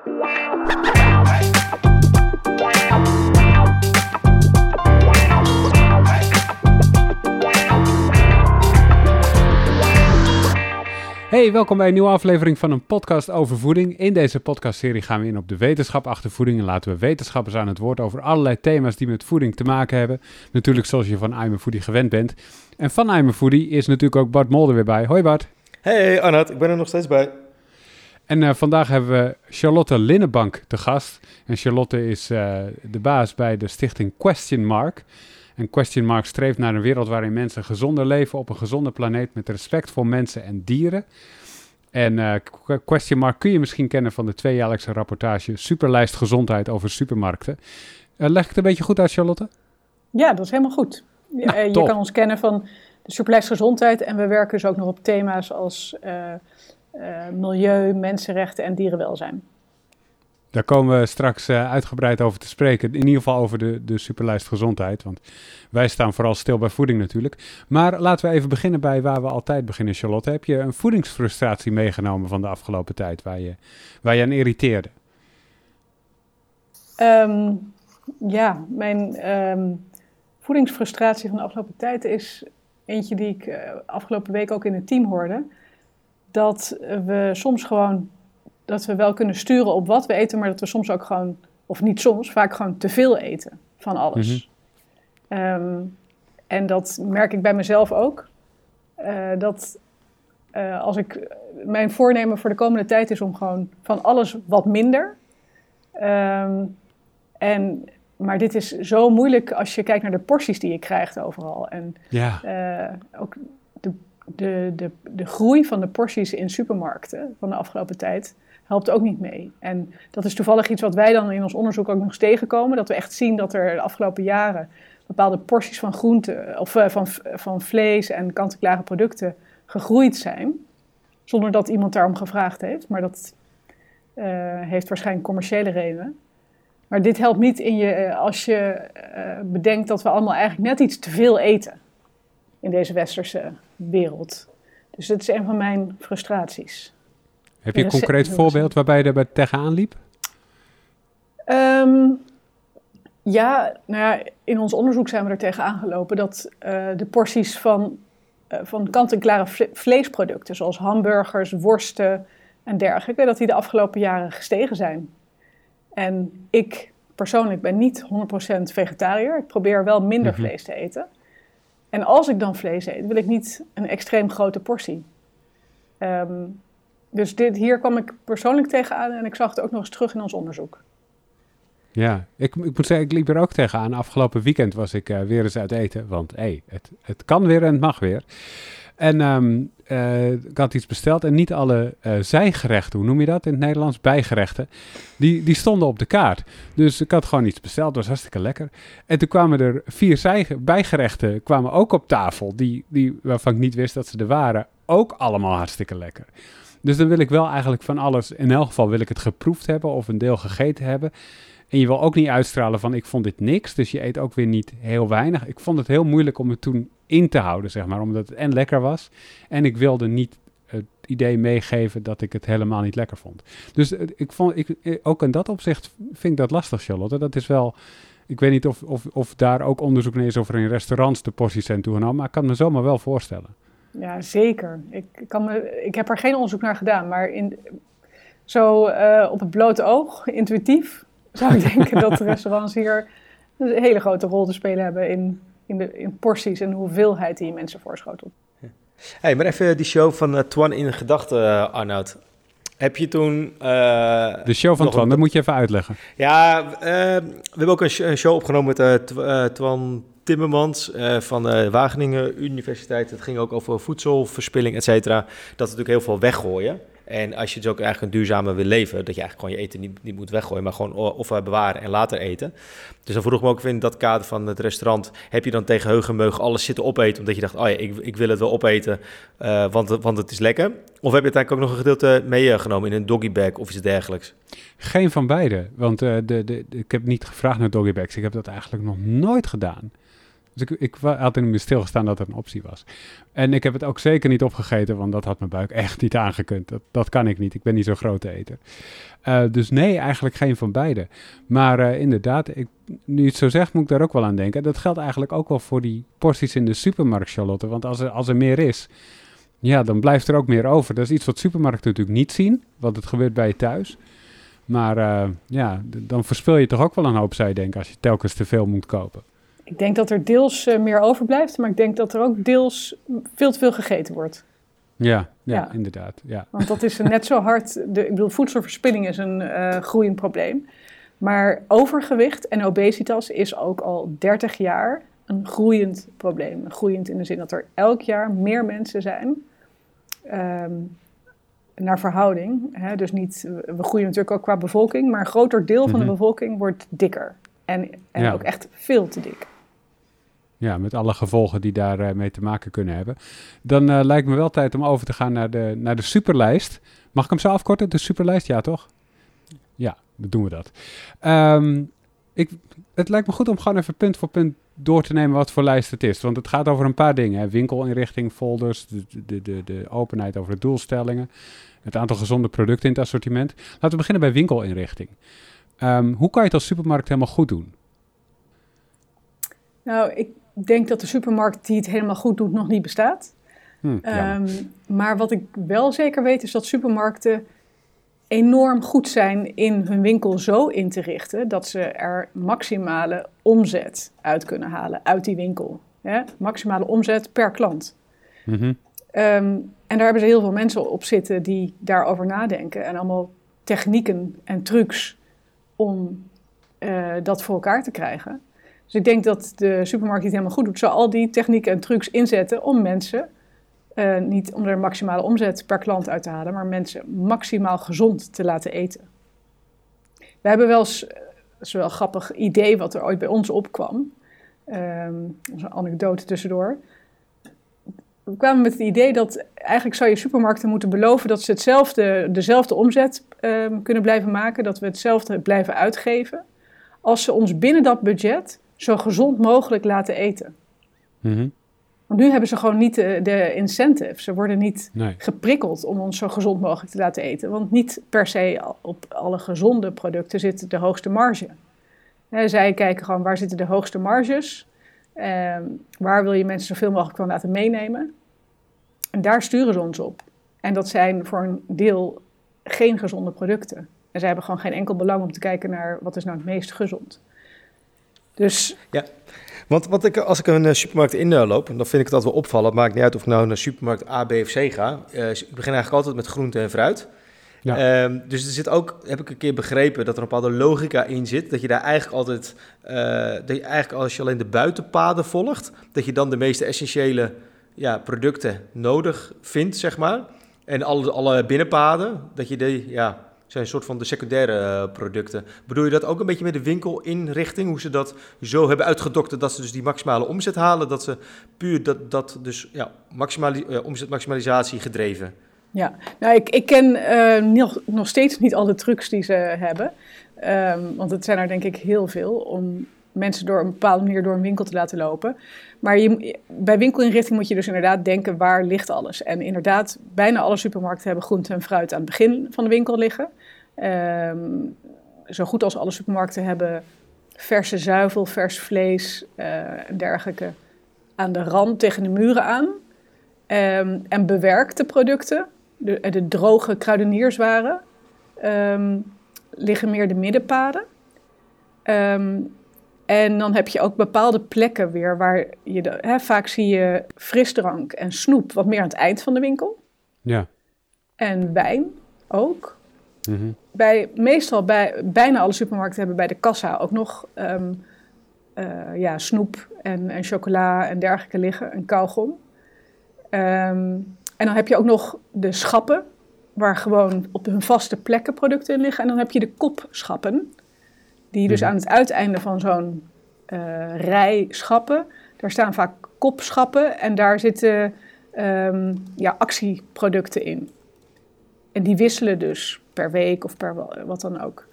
Hey, welkom bij een nieuwe aflevering van een podcast over voeding. In deze podcastserie gaan we in op de wetenschap achter voeding en laten we wetenschappers aan het woord over allerlei thema's die met voeding te maken hebben. Natuurlijk zoals je van I'm a Foodie gewend bent. En van I'm a Foodie is natuurlijk ook Bart Molder weer bij. Hoi Bart. Hey Arnoud, ik ben er nog steeds bij. En uh, vandaag hebben we Charlotte Linnenbank te gast. En Charlotte is uh, de baas bij de stichting Question Mark. En Question Mark streeft naar een wereld waarin mensen gezonder leven op een gezonde planeet met respect voor mensen en dieren. En uh, Question Mark kun je misschien kennen van de tweejaarlijkse rapportage Superlijst Gezondheid over supermarkten. Leg ik het een beetje goed uit, Charlotte? Ja, dat is helemaal goed. Nou, je kan ons kennen van de Superlijst Gezondheid en we werken dus ook nog op thema's als milieu, mensenrechten en dierenwelzijn. Daar komen we straks uh, uitgebreid over te spreken. In ieder geval over de, de superlijst gezondheid. Want wij staan vooral stil bij voeding natuurlijk. Maar laten we even beginnen bij waar we altijd beginnen, Charlotte. Heb je een voedingsfrustratie meegenomen van de afgelopen tijd waar je, waar je aan irriteerde? Um, ja, mijn um, voedingsfrustratie van de afgelopen tijd is eentje die ik uh, afgelopen week ook in het team hoorde. Dat we soms gewoon dat we wel kunnen sturen op wat we eten, maar dat we soms ook gewoon, of niet soms, vaak gewoon te veel eten van alles. Mm -hmm. um, en dat merk ik bij mezelf ook. Uh, dat uh, als ik, mijn voornemen voor de komende tijd is om gewoon van alles wat minder. Um, en, maar dit is zo moeilijk als je kijkt naar de porties die je krijgt overal. En ja. uh, ook de, de, de, de groei van de porties in supermarkten van de afgelopen tijd helpt ook niet mee. En dat is toevallig iets wat wij dan in ons onderzoek ook nog eens tegenkomen. Dat we echt zien dat er de afgelopen jaren bepaalde porties van groenten of uh, van, van vlees en kant-en-klare producten gegroeid zijn. Zonder dat iemand daarom gevraagd heeft. Maar dat uh, heeft waarschijnlijk commerciële redenen. Maar dit helpt niet in je, als je bedenkt dat we allemaal eigenlijk net iets te veel eten in deze westerse wereld. Dus dat is een van mijn frustraties. Heb je een concreet voorbeeld waarbij je er tegenaan liep? Um, ja, nou ja, in ons onderzoek zijn we er tegenaan gelopen dat uh, de porties van, uh, van kant-en-klare vleesproducten, zoals hamburgers, worsten en dergelijke, dat die de afgelopen jaren gestegen zijn. En ik persoonlijk ben niet 100% vegetariër. Ik probeer wel minder mm -hmm. vlees te eten. En als ik dan vlees eet, wil ik niet een extreem grote portie. Um, dus dit, hier kwam ik persoonlijk tegenaan en ik zag het ook nog eens terug in ons onderzoek. Ja, ik, ik moet zeggen, ik liep er ook tegenaan. Afgelopen weekend was ik uh, weer eens uit eten, want hey, het, het kan weer en het mag weer. En um, uh, ik had iets besteld en niet alle uh, zijgerechten, hoe noem je dat in het Nederlands? Bijgerechten, die, die stonden op de kaart. Dus ik had gewoon iets besteld, het was hartstikke lekker. En toen kwamen er vier bijgerechten kwamen ook op tafel, die, die, waarvan ik niet wist dat ze er waren. Ook allemaal hartstikke lekker. Dus dan wil ik wel eigenlijk van alles, in elk geval wil ik het geproefd hebben of een deel gegeten hebben. En je wil ook niet uitstralen van ik vond dit niks, dus je eet ook weer niet heel weinig. Ik vond het heel moeilijk om het toen in te houden, zeg maar, omdat het en lekker was. En ik wilde niet het idee meegeven dat ik het helemaal niet lekker vond. Dus ik vond, ik, ook in dat opzicht vind ik dat lastig, Charlotte. Dat is wel, ik weet niet of, of, of daar ook onderzoek naar is of er in restaurants de porties zijn toegenomen, maar ik kan me zomaar wel voorstellen. Ja, zeker. Ik, kan me, ik heb er geen onderzoek naar gedaan, maar in, zo uh, op het blote oog, intuïtief, zou ik denken dat de restaurants hier een hele grote rol te spelen hebben in, in, de, in porties en de hoeveelheid die je mensen voorschotelt. Hey, maar even die show van uh, Twan in gedachten, uh, Arnoud. Heb je toen... Uh, de show van Twan, een... dat moet je even uitleggen. Ja, we hebben ook een show opgenomen met Twan Timmermans uh, van de Wageningen Universiteit. Het ging ook over voedselverspilling, et cetera. Dat is natuurlijk heel veel weggooien. En als je dus ook eigenlijk een duurzamer wil leven, dat je eigenlijk gewoon je eten niet, niet moet weggooien, maar gewoon of bewaren en later eten. Dus dan vroeg ik me ook in dat kader van het restaurant, heb je dan tegen heugenmeug alles zitten opeten, omdat je dacht, oh ja, ik, ik wil het wel opeten, uh, want, want het is lekker? Of heb je uiteindelijk ook nog een gedeelte meegenomen in een doggybag of iets dergelijks? Geen van beide, want de, de, de, ik heb niet gevraagd naar doggybags. Ik heb dat eigenlijk nog nooit gedaan. Dus ik, ik had niet meer stilgestaan dat er een optie was. En ik heb het ook zeker niet opgegeten, want dat had mijn buik echt niet aangekund. Dat, kan ik niet. Ik ben niet zo'n grote eter. Uh, dus nee, eigenlijk geen van beide. Maar uh, inderdaad, ik, nu het zo zegt, moet ik daar ook wel aan denken. Dat geldt eigenlijk ook wel voor die porties in de supermarkt, Charlotte. Want als er, als er meer is, ja, dan blijft er ook meer over. Dat is iets wat supermarkten natuurlijk niet zien, want het gebeurt bij je thuis. Maar uh, ja, dan verspil je toch ook wel een hoop, je denken, als je telkens te veel moet kopen. Ik denk dat er deels uh, meer overblijft, maar ik denk dat er ook deels veel te veel gegeten wordt. Ja, ja, ja. inderdaad. Ja. Want dat is net zo hard. De, ik bedoel, voedselverspilling is een uh, groeiend probleem. Maar overgewicht en obesitas is ook al 30 jaar een groeiend probleem. Groeiend in de zin dat er elk jaar meer mensen zijn um, naar verhouding. Hè? Dus niet, we groeien natuurlijk ook qua bevolking, maar een groter deel van de mhm. bevolking wordt dikker. En, en ja. ook echt veel te dik. Ja, met alle gevolgen die daarmee mee te maken kunnen hebben. Dan uh, lijkt me wel tijd om over te gaan naar de, naar de superlijst. Mag ik hem zo afkorten? De superlijst, ja toch? Ja, dan doen we dat. Um, ik, het lijkt me goed om gewoon even punt voor punt door te nemen wat voor lijst het is. Want het gaat over een paar dingen. Hè. Winkelinrichting, folders, de, de, de, de openheid over de doelstellingen. Het aantal gezonde producten in het assortiment. Laten we beginnen bij winkelinrichting. Um, hoe kan je het als supermarkt helemaal goed doen? Nou, ik denk dat de supermarkt die het helemaal goed doet nog niet bestaat. Hm, um, maar wat ik wel zeker weet is dat supermarkten enorm goed zijn in hun winkel zo in te richten dat ze er maximale omzet uit kunnen halen uit die winkel. Maximale omzet per klant. Mm um, en daar hebben ze heel veel mensen op zitten die daarover nadenken en allemaal technieken en trucs om uh, dat voor elkaar te krijgen. Dus ik denk dat de supermarkt het helemaal goed doet. Zal al die technieken en trucs inzetten om mensen uh, niet om er maximale omzet per klant uit te halen, maar mensen maximaal gezond te laten eten. We hebben wel eens, is wel een grappig idee wat er ooit bij ons opkwam. Um, een anekdote tussendoor. We kwamen met het idee dat eigenlijk zou je supermarkten moeten beloven dat ze hetzelfde, dezelfde omzet um, kunnen blijven maken, dat we hetzelfde blijven uitgeven, als ze ons binnen dat budget zo gezond mogelijk laten eten. Mm want nu hebben ze gewoon niet de, de incentive. Ze worden niet geprikkeld om ons zo gezond mogelijk te laten eten. Want niet per se op alle gezonde producten zit de hoogste marge. zij kijken gewoon waar zitten de hoogste marges. Eh, waar wil je mensen zoveel mogelijk van laten meenemen. En daar sturen ze ons op. En dat zijn voor een deel geen gezonde producten. En zij hebben gewoon geen enkel belang om te kijken naar wat is nou het meest gezond. Dus ja. Want wat ik, als ik een uh, supermarkt inloop, dan vind ik het altijd wel opvallen. Het maakt niet uit of ik nou naar supermarkt A, B of C ga. Uh, ik begin eigenlijk altijd met groente en fruit. Ja. Um, dus er zit ook, heb ik een keer begrepen, dat er een bepaalde logica in zit. Dat je daar eigenlijk altijd, uh, dat je eigenlijk als je alleen de buitenpaden volgt, dat je dan de meeste essentiële ja, producten nodig vindt, zeg maar. En alle, alle binnenpaden, dat je die, ja, zijn een soort van de secundaire uh, producten. Bedoel je dat ook een beetje met de winkelinrichting? Hoe ze dat zo hebben uitgedokterd dat ze dus die maximale omzet halen? Dat ze puur dat, dat dus ja, maximali uh, omzetmaximalisatie gedreven? Ja, nou ik, ik ken uh, nog, nog steeds niet al de trucs die ze hebben. Um, want het zijn er denk ik heel veel om mensen door een bepaalde manier door een winkel te laten lopen. Maar je, bij winkelinrichting moet je dus inderdaad denken waar ligt alles. En inderdaad, bijna alle supermarkten hebben groente en fruit aan het begin van de winkel liggen. Um, zo goed als alle supermarkten hebben verse zuivel, vers vlees uh, en dergelijke aan de rand tegen de muren aan. Um, en bewerkte producten, de, de droge kruidenierswaren, um, liggen meer de middenpaden. En dan heb je ook bepaalde plekken weer waar je, de, hè, vaak zie je frisdrank en snoep wat meer aan het eind van de winkel. Ja. En wijn ook. Mm bij, meestal bij bijna alle supermarkten hebben bij de kassa ook nog um, uh, ja, snoep en, en chocola en dergelijke liggen, en kauwgom. Um, en dan heb je ook nog de schappen, waar gewoon op hun vaste plekken producten in liggen. En dan heb je de kopschappen, die dus mhm. aan het uiteinde van zo'n uh, rij schappen, daar staan vaak kopschappen en daar zitten um, ja, actieproducten in. En die wisselen dus per week of per wat dan ook.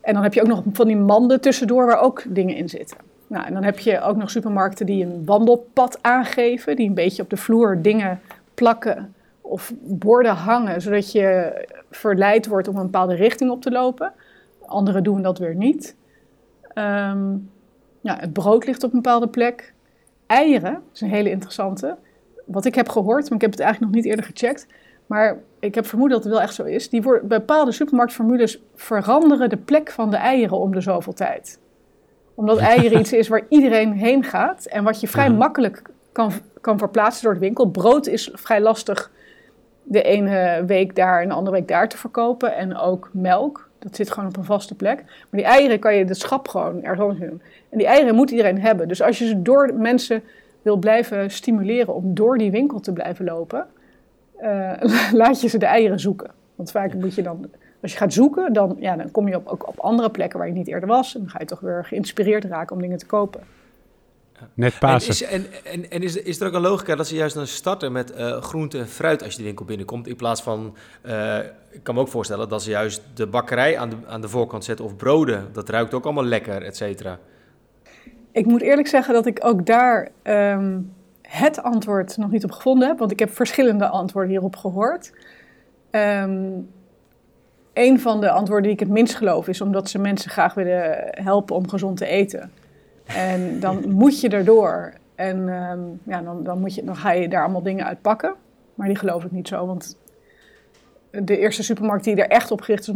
En dan heb je ook nog van die manden tussendoor waar ook dingen in zitten. Nou, en dan heb je ook nog supermarkten die een wandelpad aangeven, die een beetje op de vloer dingen plakken of borden hangen, zodat je verleid wordt om een bepaalde richting op te lopen. Anderen doen dat weer niet. Ehm, ja, het brood ligt op een bepaalde plek. Eieren is een hele interessante. Wat ik heb gehoord, maar ik heb het eigenlijk nog niet eerder gecheckt. Maar ik heb vermoeden dat het wel echt zo is. Die worden, bepaalde supermarktformules veranderen de plek van de eieren om de zoveel tijd. Omdat eieren iets is waar iedereen heen gaat en wat je vrij makkelijk kan, kan verplaatsen door de winkel. Brood is vrij lastig de ene week daar en de andere week daar te verkopen. En ook melk. Dat zit gewoon op een vaste plek. Maar die eieren kan je de schap gewoon ergens anders doen. En die eieren moet iedereen hebben. Dus als je ze door mensen wil blijven stimuleren om door die winkel te blijven lopen, uh, laat je ze de eieren zoeken. Want vaak moet je dan, als je gaat zoeken, dan, ja, dan kom je op, ook op andere plekken waar je niet eerder was. En dan ga je toch weer geïnspireerd raken om dingen te kopen. Net Pasen. En, is, en, en, en is, is er ook een logica dat ze juist dan starten met uh, groente en fruit als je de winkel binnenkomt, in plaats van, uh, ik kan me ook voorstellen dat ze juist de bakkerij aan de, aan de voorkant zetten of broden, dat ruikt ook allemaal lekker, et cetera. Ik moet eerlijk zeggen dat ik ook daar um, het antwoord nog niet op gevonden heb, want ik heb verschillende antwoorden hierop gehoord. Um, een van de antwoorden die ik het minst geloof is omdat ze mensen graag willen helpen om gezond te eten. En dan moet je erdoor. En um, ja, dan, dan, moet je, ga je daar allemaal dingen uit pakken. Maar die geloof ik niet zo, want de eerste supermarkt die er echt op gericht is,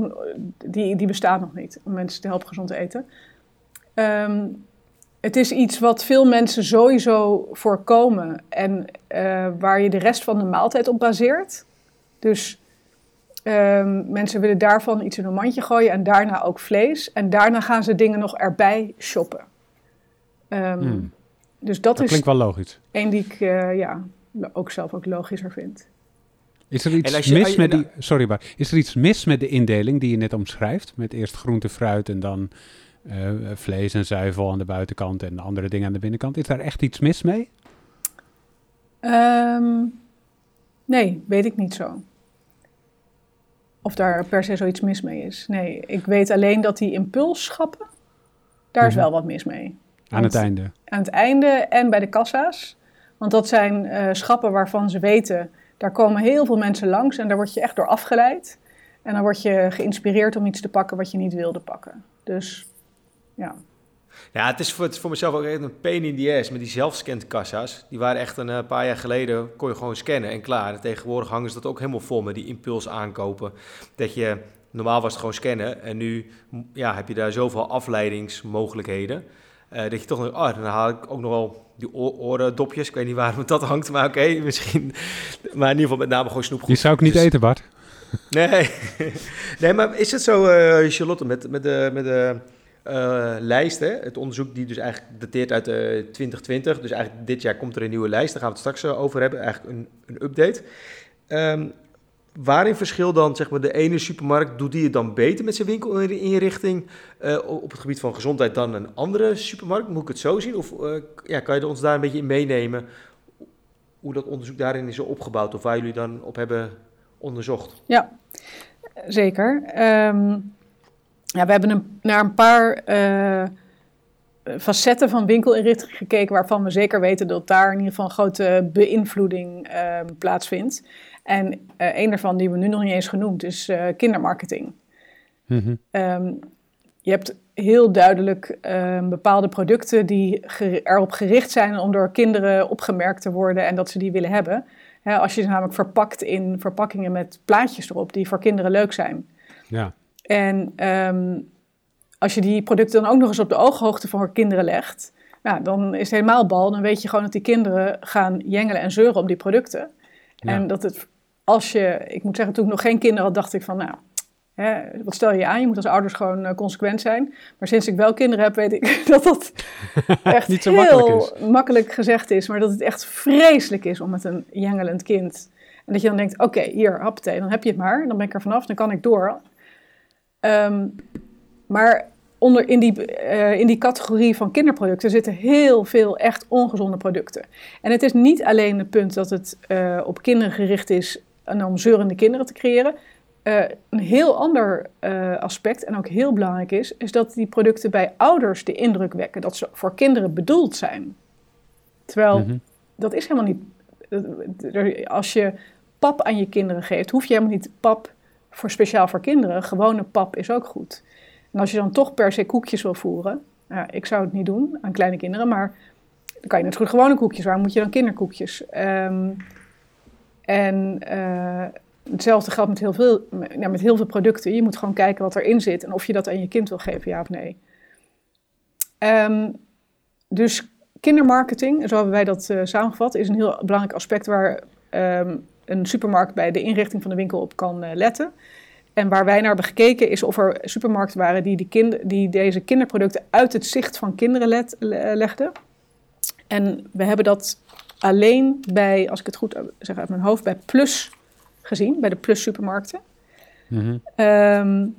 die, die bestaat nog niet. Om mensen te helpen gezond te eten. Um, het is iets wat veel mensen sowieso voorkomen en uh, waar je de rest van de maaltijd op baseert. Dus um, mensen willen daarvan iets in een mandje gooien en daarna ook vlees. En daarna gaan ze dingen nog erbij shoppen. Um, hmm. Dus dat, dat is klinkt wel logisch. Eén die ik uh, ja, ook zelf ook logischer vind. Is er iets je, mis met die. Sorry, maar is er iets mis met de indeling die je net omschrijft? Met eerst groente, fruit en dan uh, vlees en zuivel aan de buitenkant en andere dingen aan de binnenkant. Is daar echt iets mis mee? Um, nee, weet ik niet zo. Of daar per se zoiets mis mee is. Nee, ik weet alleen dat die impulsschappen, daar is mhm. wel wat mis mee. Aan het einde? Aan het einde en bij de kassa's. Want dat zijn uh, schappen waarvan ze weten, daar komen heel veel mensen langs en daar word je echt door afgeleid. En dan word je geïnspireerd om iets te pakken wat je niet wilde pakken. Dus ja. Ja, het is voor, het voor mezelf ook echt een pain in the ass met die zelfscanned kassa's. Die waren echt een uh, paar jaar geleden, kon je gewoon scannen en klaar. En tegenwoordig hangen ze dat ook helemaal vol met die impuls aankopen. Dat je, normaal was het gewoon scannen en nu ja, heb je daar zoveel afleidingsmogelijkheden. Uh, dat je toch nog, oh, dan haal ik ook nog wel die oordopjes. Ik weet niet waarom dat hangt, maar oké, okay, misschien. Maar in ieder geval met name gewoon snoepgoed. Die zou ik niet dus, eten, Bart. Nee. nee, maar is het zo, uh, Charlotte, met, met de... Met de uh, lijst. Hè? Het onderzoek die dus eigenlijk dateert uit uh, 2020. Dus eigenlijk dit jaar komt er een nieuwe lijst. Daar gaan we het straks over hebben. Eigenlijk een, een update. Um, waarin verschil dan zeg maar, de ene supermarkt, doet die het dan beter met zijn winkelinrichting uh, op het gebied van gezondheid dan een andere supermarkt? Moet ik het zo zien? Of uh, ja, kan je ons daar een beetje in meenemen hoe dat onderzoek daarin is opgebouwd of waar jullie dan op hebben onderzocht? Ja, zeker. Um, ja, we hebben een, naar een paar uh, facetten van winkelinrichting gekeken waarvan we zeker weten dat daar in ieder geval een grote beïnvloeding uh, plaatsvindt. En uh, een daarvan die we nu nog niet eens genoemd is kindermarketing. Mm um, je hebt heel duidelijk ehm, bepaalde producten die erop gericht zijn om door kinderen opgemerkt te worden en dat ze die willen hebben. als je ze namelijk verpakt in verpakkingen met plaatjes erop die voor kinderen leuk zijn. Ja. En um, als je die producten dan ook nog eens op de ooghoogte van kinderen legt, nou, dan is het helemaal bal. Dan weet je gewoon dat die kinderen gaan jengelen en zeuren om die producten. Ja. En dat het, als je, ik moet zeggen, toen ik nog geen kinderen had, dacht ik van, nou, hè, wat stel je aan? Je moet als ouders gewoon uh, consequent zijn. Maar sinds ik wel kinderen heb, weet ik dat dat echt Niet zo heel makkelijk, is. makkelijk gezegd is. Maar dat het echt vreselijk is om met een jengelend kind. En dat je dan denkt, oké, okay, hier, happetee, dan heb je het maar. Dan ben ik er vanaf, dan kan ik door. Um, maar onder, in, die, uh, in die categorie van kinderproducten zitten heel veel echt ongezonde producten. En het is niet alleen het punt dat het uh, op kinderen gericht is en om zeurende kinderen te creëren. uh, een heel ander uh, aspect, en ook heel belangrijk is, is dat die producten bij ouders de indruk wekken dat ze voor kinderen bedoeld zijn. Terwijl mm -hmm. dat is helemaal niet. Als je pap aan je kinderen geeft, hoef je helemaal niet pap voor speciaal voor kinderen. Gewone pap is ook goed. En als je dan toch per se koekjes wil voeren, nou, ik zou het niet doen aan kleine kinderen, maar dan kan je net goed gewone koekjes. Waarom moet je dan kinderkoekjes? Um, en uh, hetzelfde geldt met heel, veel, met heel veel producten. Je moet gewoon kijken wat erin zit en of je dat aan je kind wil geven, ja of nee. Um, dus kindermarketing, zo hebben wij dat uh, samengevat, is een heel belangrijk aspect waar um, een supermarkt bij de inrichting van de winkel op kan uh, letten. En waar wij naar hebben gekeken is of er supermarkten waren die, die, deze kinderproducten uit het zicht van kinderen legden. En we hebben dat alleen bij, als ik het goed zeg uit mijn hoofd, bij Plus gezien, bij de Plus supermarkten. Mm um,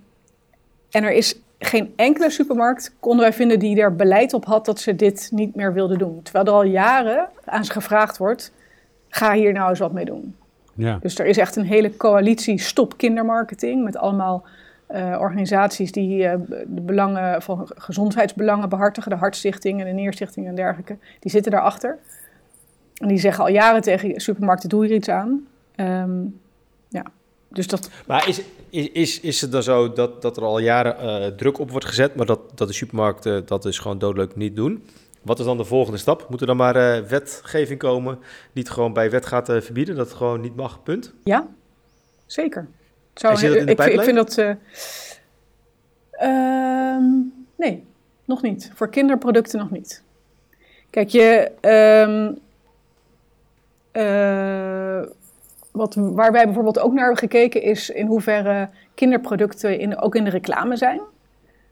en er is geen enkele supermarkt, konden wij vinden, die er beleid op had dat ze dit niet meer wilden doen. Terwijl er al jaren aan ze gevraagd wordt, ga hier nou eens wat mee doen. Ja. Dus er is echt een hele coalitie stop kindermarketing met allemaal uh, organisaties die uh, de belangen van gezondheidsbelangen behartigen, de Hartstichting en de Neerstichting en dergelijke, die zitten daarachter. En die zeggen al jaren tegen supermarkten, doe hier iets aan. Um, ja, dus dat... Maar is, is, is, is het dan zo dat, dat er al jaren uh, druk op wordt gezet, maar dat, dat de supermarkten dat dus gewoon doodleuk niet doen? Wat is dan de volgende stap? Moet er dan maar uh, wetgeving komen die het gewoon bij wet gaat uh, verbieden, dat het gewoon niet mag, punt? Ja, zeker. Zou, zit in de ik, ik, vind dat... Uh, nee, nog niet. Voor kinderproducten nog niet. Kijk, je... Um, wat, waar wij bijvoorbeeld ook naar hebben gekeken is in hoeverre kinderproducten in, ook in de reclame zijn.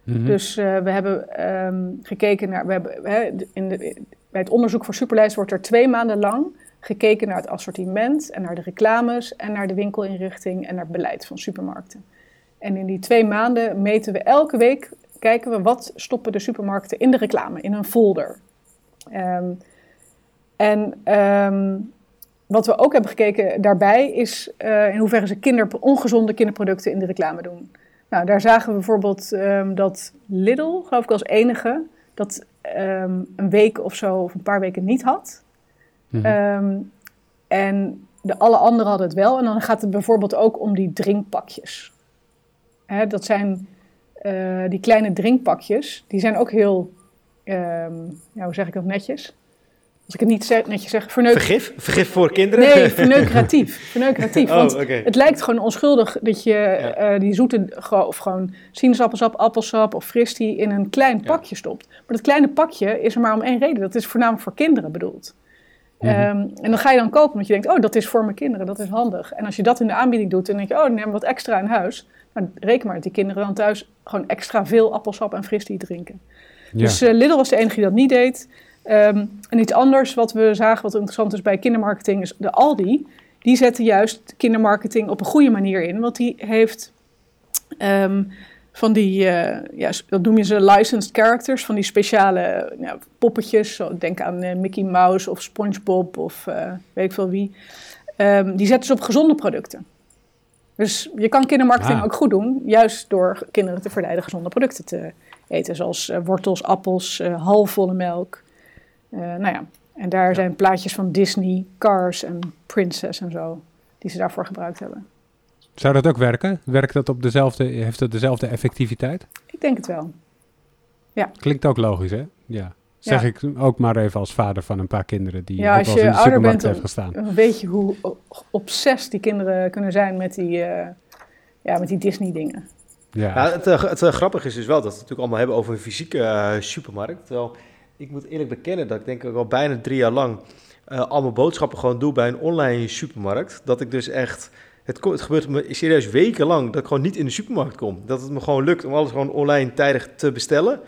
Mm-hmm. Dus uh, we hebben um, gekeken naar, we hebben, hè, in de, bij het onderzoek voor Superlijst wordt er twee maanden lang gekeken naar het assortiment en naar de reclames en naar de winkelinrichting en naar het beleid van supermarkten. En in die twee maanden meten we elke week, kijken we wat stoppen de supermarkten in de reclame, in een folder. Um, en um, wat we ook hebben gekeken daarbij is uh, in hoeverre ze kinder, ongezonde kinderproducten in de reclame doen. Nou, daar zagen we bijvoorbeeld um, dat Lidl, geloof ik als enige, dat um, een week of zo of een paar weken niet had. Mm-hmm. um, en de alle anderen hadden het wel. En dan gaat het bijvoorbeeld ook om die drinkpakjes. Hè, dat zijn uh, die kleine drinkpakjes. Die zijn ook heel, ja, hoe zeg ik dat netjes? Als ik het niet zeg, netjes zeg, verneuk... Vergif? Vergif voor kinderen? Nee, verneukeratief. verneukeratief. Oh, want okay. het lijkt gewoon onschuldig dat je ja. uh, die zoete, of gewoon sinaasappelsap, appelsap of fristie in een klein pakje ja. stopt. Maar dat kleine pakje is er maar om één reden. Dat is voornamelijk voor kinderen bedoeld. Mm -hmm. um, en dan ga je dan kopen, omdat je denkt, oh, dat is voor mijn kinderen, dat is handig. En als je dat in de aanbieding doet, dan denk je, oh, dan neem wat extra in huis. Maar reken maar dat die kinderen dan thuis gewoon extra veel appelsap en fristie drinken. Ja. Dus uh, Lidl was de enige die dat niet deed. Um, en iets anders wat we zagen, wat interessant is bij kindermarketing, is de Aldi. Die zetten juist kindermarketing op een goede manier in. Want die heeft um, van die, uh, ja, dat noem je ze licensed characters, van die speciale poppetjes. Zo, denk aan uh, Mickey Mouse of SpongeBob of uh, weet ik veel wie. Um, die zetten ze op gezonde producten. Dus je kan kindermarketing ah. ook goed doen, juist door kinderen te verleiden gezonde producten te eten. Zoals wortels, appels, halfvolle melk, nou ja, en daar ja. zijn plaatjes van Disney, Cars en Princess en zo, die ze daarvoor gebruikt hebben. Zou dat ook werken? Werkt dat op dezelfde, heeft dat dezelfde effectiviteit? Ik denk het wel. Ja. Klinkt ook logisch, hè? Ja. Zeg ja. ik ook maar even als vader van een paar kinderen die ja, als je in de ouder bent, heeft gestaan. Weet je hoe obsessief die kinderen kunnen zijn met die, uh, ja, met die Disney dingen. Ja. ja het, het, het grappige is dus wel dat we het natuurlijk allemaal hebben over een fysieke uh, supermarkt. Terwijl ik moet eerlijk bekennen dat ik denk ik al bijna drie jaar lang uh, al mijn boodschappen gewoon doe bij een online supermarkt. Dat ik dus echt, het, gebeurt me serieus wekenlang dat ik gewoon niet in de supermarkt kom. Dat het me gewoon lukt om alles gewoon online tijdig te bestellen.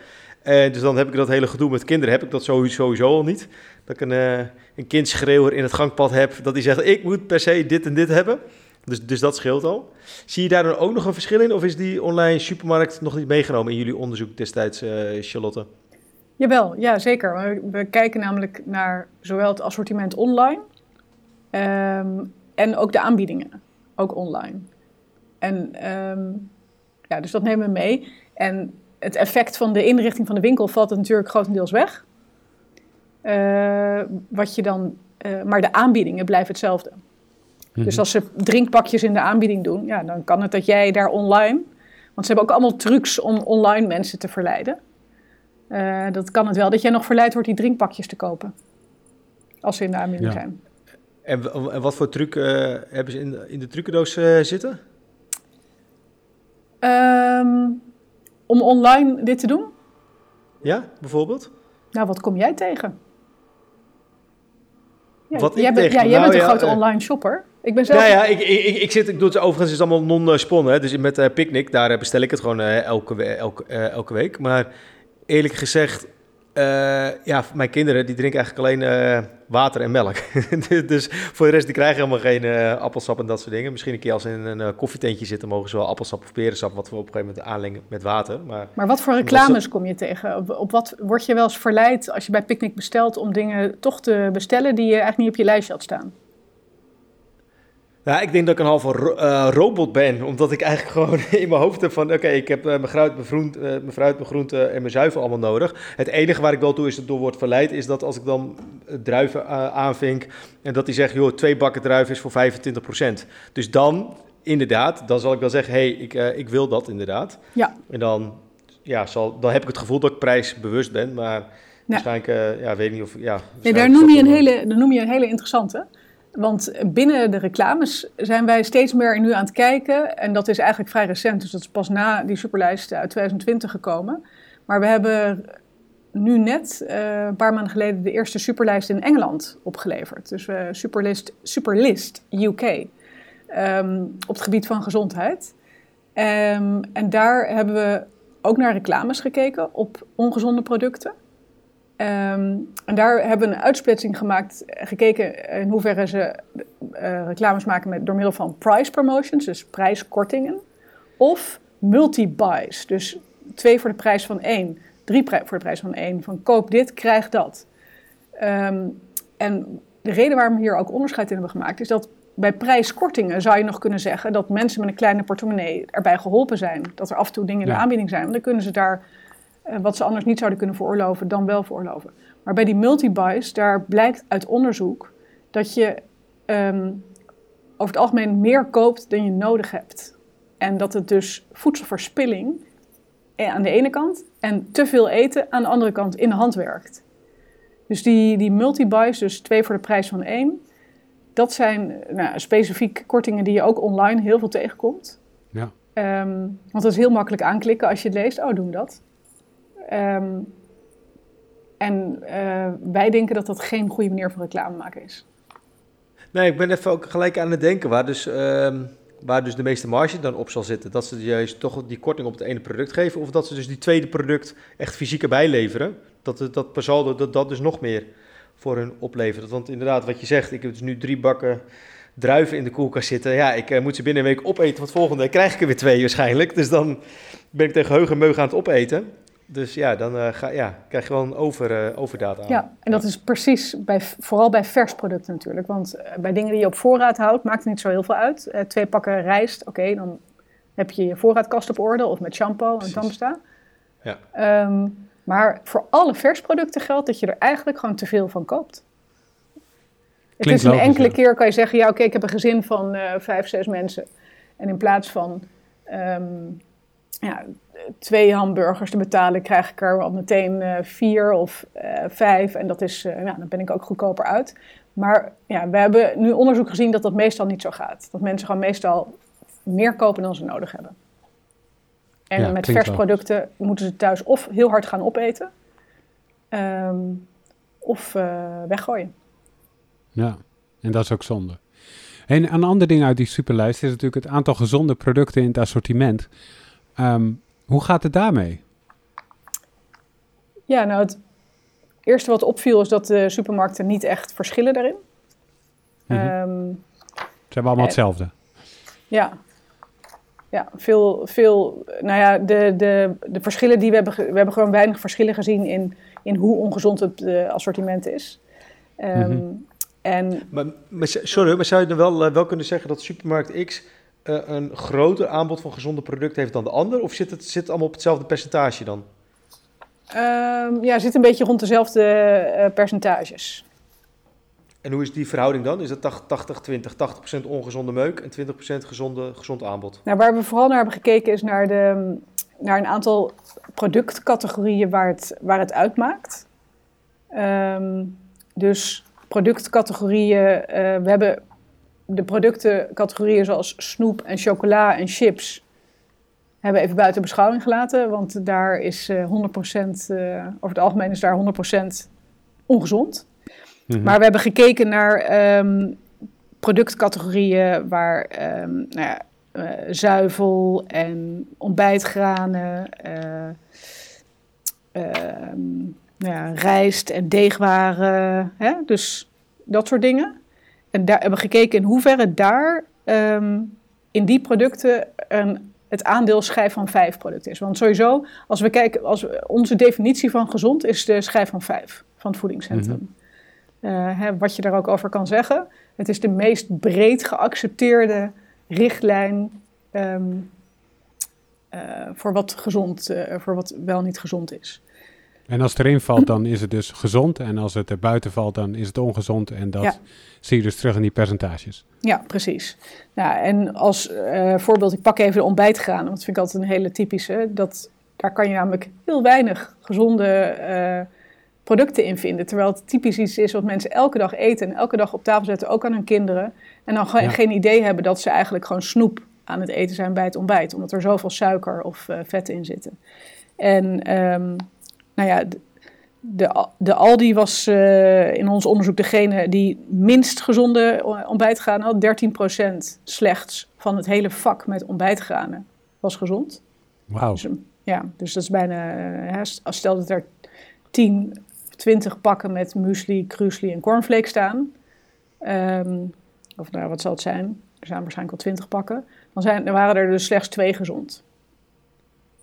En dus dan heb ik dat hele gedoe met kinderen, heb ik dat sowieso al niet. Dat ik een, uh, een kindschreeuwer in het gangpad heb, dat die zegt, ik moet per se dit en dit hebben. Dus, dus dat scheelt al. Zie je daar dan ook nog een verschil in? Of is die online supermarkt nog niet meegenomen in jullie onderzoek destijds, uh, Charlotte? Jawel, ja zeker. We, we kijken namelijk naar zowel het assortiment online um, en ook de aanbiedingen, ook online. En ehm, ja, dus dat nemen we mee. En het effect van de inrichting van de winkel valt natuurlijk grotendeels weg. Uh, wat je dan, uh, maar de aanbiedingen blijven hetzelfde. Dus mhm. als ze drinkpakjes in de aanbieding doen, ja, dan kan het dat jij daar online. Want ze hebben ook allemaal trucs om online mensen te verleiden. Uh, dat kan het wel dat jij nog verleid wordt die drinkpakjes te kopen. Als ze in de aanbieding ja. zijn. En, en, wat voor truc hebben ze in de, in de trucendoos zitten? Um, om online dit te doen? Ja, bijvoorbeeld? Nou, wat kom jij tegen? Ja, wat jij ik bent, tegen? Ja, jij nou, bent een ja, grote uh, online shopper. Ik ben zelf... Nou ja, ik, ik, ik, zit, ik doe het overigens, is allemaal non-sponnen. Dus met uh, Picnic, daar bestel ik het gewoon uh, elke, elke, uh, elke week. Maar eerlijk gezegd, uh, ja, mijn kinderen die drinken eigenlijk alleen uh, water en melk. dus voor de rest, die krijgen helemaal geen uh, appelsap en dat soort dingen. Misschien een keer als ze in een koffietentje zitten, mogen ze wel appelsap of perensap, wat we op een gegeven moment aanlengen met water. Maar, maar wat voor reclames kom je tegen? Op, op, wat word je wel eens verleid als je bij Picnic bestelt om dingen toch te bestellen die je eigenlijk niet op je lijstje had staan? Ja, ik denk dat ik een halve ro uh, robot ben. Omdat ik eigenlijk gewoon in mijn hoofd heb van... Oké, ik heb uh, mijn, fruit, mijn, uh, mijn fruit, mijn groente en mijn zuivel allemaal nodig. Het enige waar ik wel toe is dat door wordt verleid... is dat als ik dan druiven aanvink... en dat die zegt, joh, twee bakken druiven is voor 25%. Dus dan, inderdaad, dan zal ik wel zeggen... hé, hey, ik, ik wil dat inderdaad. Ja. En dan, ja, zal, dan heb ik het gevoel dat ik prijsbewust ben. Maar ja. waarschijnlijk, ja, weet niet of... Ja, nee, daar noem, je een hele, daar noem je een hele interessante... Want binnen de reclames zijn wij steeds meer nu aan het kijken. En dat is eigenlijk vrij recent, dus dat is pas na die superlijst uit 2020 gekomen. Maar we hebben nu net, uh, een paar maanden geleden, de eerste superlijst in Engeland opgeleverd. Dus uh, superlist, UK. Ehm, op het gebied van gezondheid. Um, en daar hebben we ook naar reclames gekeken op ongezonde producten. Um, en daar hebben we een uitsplitsing gemaakt, gekeken in hoeverre ze uh, reclames maken met, door middel van price promotions, dus prijskortingen, of multi-buys, dus twee voor de prijs van één, drie voor de prijs van één, van koop dit, krijg dat. Um, en de reden waarom we hier ook onderscheid in hebben gemaakt, is dat bij prijskortingen zou je nog kunnen zeggen dat mensen met een kleine portemonnee erbij geholpen zijn. Dat er af en toe dingen in de aanbieding zijn, want dan kunnen ze daar wat ze anders niet zouden kunnen veroorloven, dan wel veroorloven. Maar bij die multi-buys, daar blijkt uit onderzoek dat je um, over het algemeen meer koopt dan je nodig hebt. En dat het dus voedselverspilling aan de ene kant en te veel eten aan de andere kant in de hand werkt. Dus die, die multi-buys, dus twee voor de prijs van één, dat zijn nou, specifiek kortingen die je ook online heel veel tegenkomt. Ja. Um, want dat is heel makkelijk aanklikken als je het leest. Oh, doen dat. Um, en uh, wij denken dat dat geen goede manier van reclame maken is. Nee, ik ben even ook gelijk aan het denken waar dus, uh, waar dus de meeste marge dan op zal zitten. Dat ze juist toch die korting op het ene product geven, of dat ze dus die tweede product echt fysiek erbij leveren. Dat, dat per dat, dat dus nog meer voor hun oplevert. Want inderdaad, wat je zegt, ik heb dus nu drie bakken druiven in de koelkast zitten. Ja, ik uh, moet ze binnen een week opeten, want volgende week krijg ik er weer twee waarschijnlijk. Dus dan ben ik tegen heug meug aan het opeten. Dus ja, dan uh, ga, ja, krijg je wel een over, uh, overdaad aan. Ja, en dat is precies, bij, vooral bij vers producten natuurlijk. Want uh, bij dingen die je op voorraad houdt, maakt het niet zo heel veel uit. twee pakken rijst, oké, okay, dan heb je je voorraadkast op orde. Of met shampoo en tandpasta. Ja. Um, maar voor alle versproducten geldt dat je er eigenlijk gewoon te veel van koopt. Het is een logisch, enkele ja. keer kan je zeggen, ja oké, okay, ik heb een gezin van vijf, zes mensen. En in plaats van... Um, ja, twee hamburgers te betalen, krijg ik er al meteen uh, vier of uh, vijf. En dat is, uh, nou, dan ben ik ook goedkoper uit. Maar ja, we hebben nu onderzoek gezien dat dat meestal niet zo gaat. Dat mensen gewoon meestal meer kopen dan ze nodig hebben. En ja, met versproducten moeten ze thuis of heel hard gaan opeten, um, of weggooien. Ja, en dat is ook zonde. En een ander ding uit die superlijst is natuurlijk het aantal gezonde producten in het assortiment. Um, hoe gaat het daarmee? Ja, nou het eerste wat opviel is dat de supermarkten niet echt verschillen daarin. Mm -hmm. um, Ze hebben allemaal hetzelfde. Ja. Ja, veel, veel, nou ja, de, de, de verschillen die we hebben, we hebben gewoon weinig verschillen gezien in, in hoe ongezond het uh, assortiment is. Um, mm -hmm. en, maar, maar, sorry, maar zou je dan wel, uh, wel kunnen zeggen dat supermarkt X eh, een groter aanbod van gezonde producten heeft dan de ander? Of zit het zit allemaal op hetzelfde percentage dan? Um, ja, zit een beetje rond dezelfde uh, percentages. En hoe is die verhouding dan? Is het 80-20, 80%, ongezonde meuk en 20% gezonde, gezond aanbod? Nou, waar we vooral naar hebben gekeken is naar, de, naar een aantal productcategorieën waar het, waar het uitmaakt. Um, dus productcategorieën, uh, we hebben de productencategorieën zoals snoep en chocola en chips hebben we even buiten beschouwing gelaten, want daar is uh, 100%, uh, over het algemeen is daar 100% ongezond. Mm -hmm. Maar we hebben gekeken naar um, productcategorieën waar um, nou ja, uh, zuivel en ontbijtgranen, uh, nou ja, rijst en deegwaren, hè? dus dat soort dingen. En daar hebben we gekeken in hoeverre daar um, in die producten een, het aandeel schijf van 5 product is. Want sowieso, als we kijken, als we, onze definitie van gezond is de schijf van 5 van het voedingscentrum. Mm -hmm. uh, hè, wat je daar ook over kan zeggen. Het is de meest breed geaccepteerde richtlijn um, uh, voor wat gezond, uh, voor wat wel niet gezond is. En als het erin valt, dan is het dus gezond. En als het er buiten valt, dan is het ongezond. En dat ja. zie je dus terug in die percentages. Ja, precies. Nou, en als uh, voorbeeld, ik pak even de ontbijtgranen. Want dat vind ik altijd een hele typische. Dat, daar kan je namelijk heel weinig gezonde uh, producten in vinden. Terwijl het typisch iets is wat mensen elke dag eten. En elke dag op tafel zetten, ook aan hun kinderen. En dan ja. geen idee hebben dat ze eigenlijk gewoon snoep aan het eten zijn bij het ontbijt. Omdat er zoveel suiker of uh, vetten in zitten. En... Um, nou ja, de, de Aldi was uh, in ons onderzoek degene die minst gezonde ontbijtgranen had. 13% slechts van het hele vak met ontbijtgranen was gezond. Wauw. Dus, ja, dus dat is bijna, uh, stel dat er 10, 20 pakken met muesli, krusli en cornflakes staan. Um, of nou, wat zal het zijn? Er zijn waarschijnlijk al 20 pakken. Dan, zijn, dan waren er dus slechts twee gezond.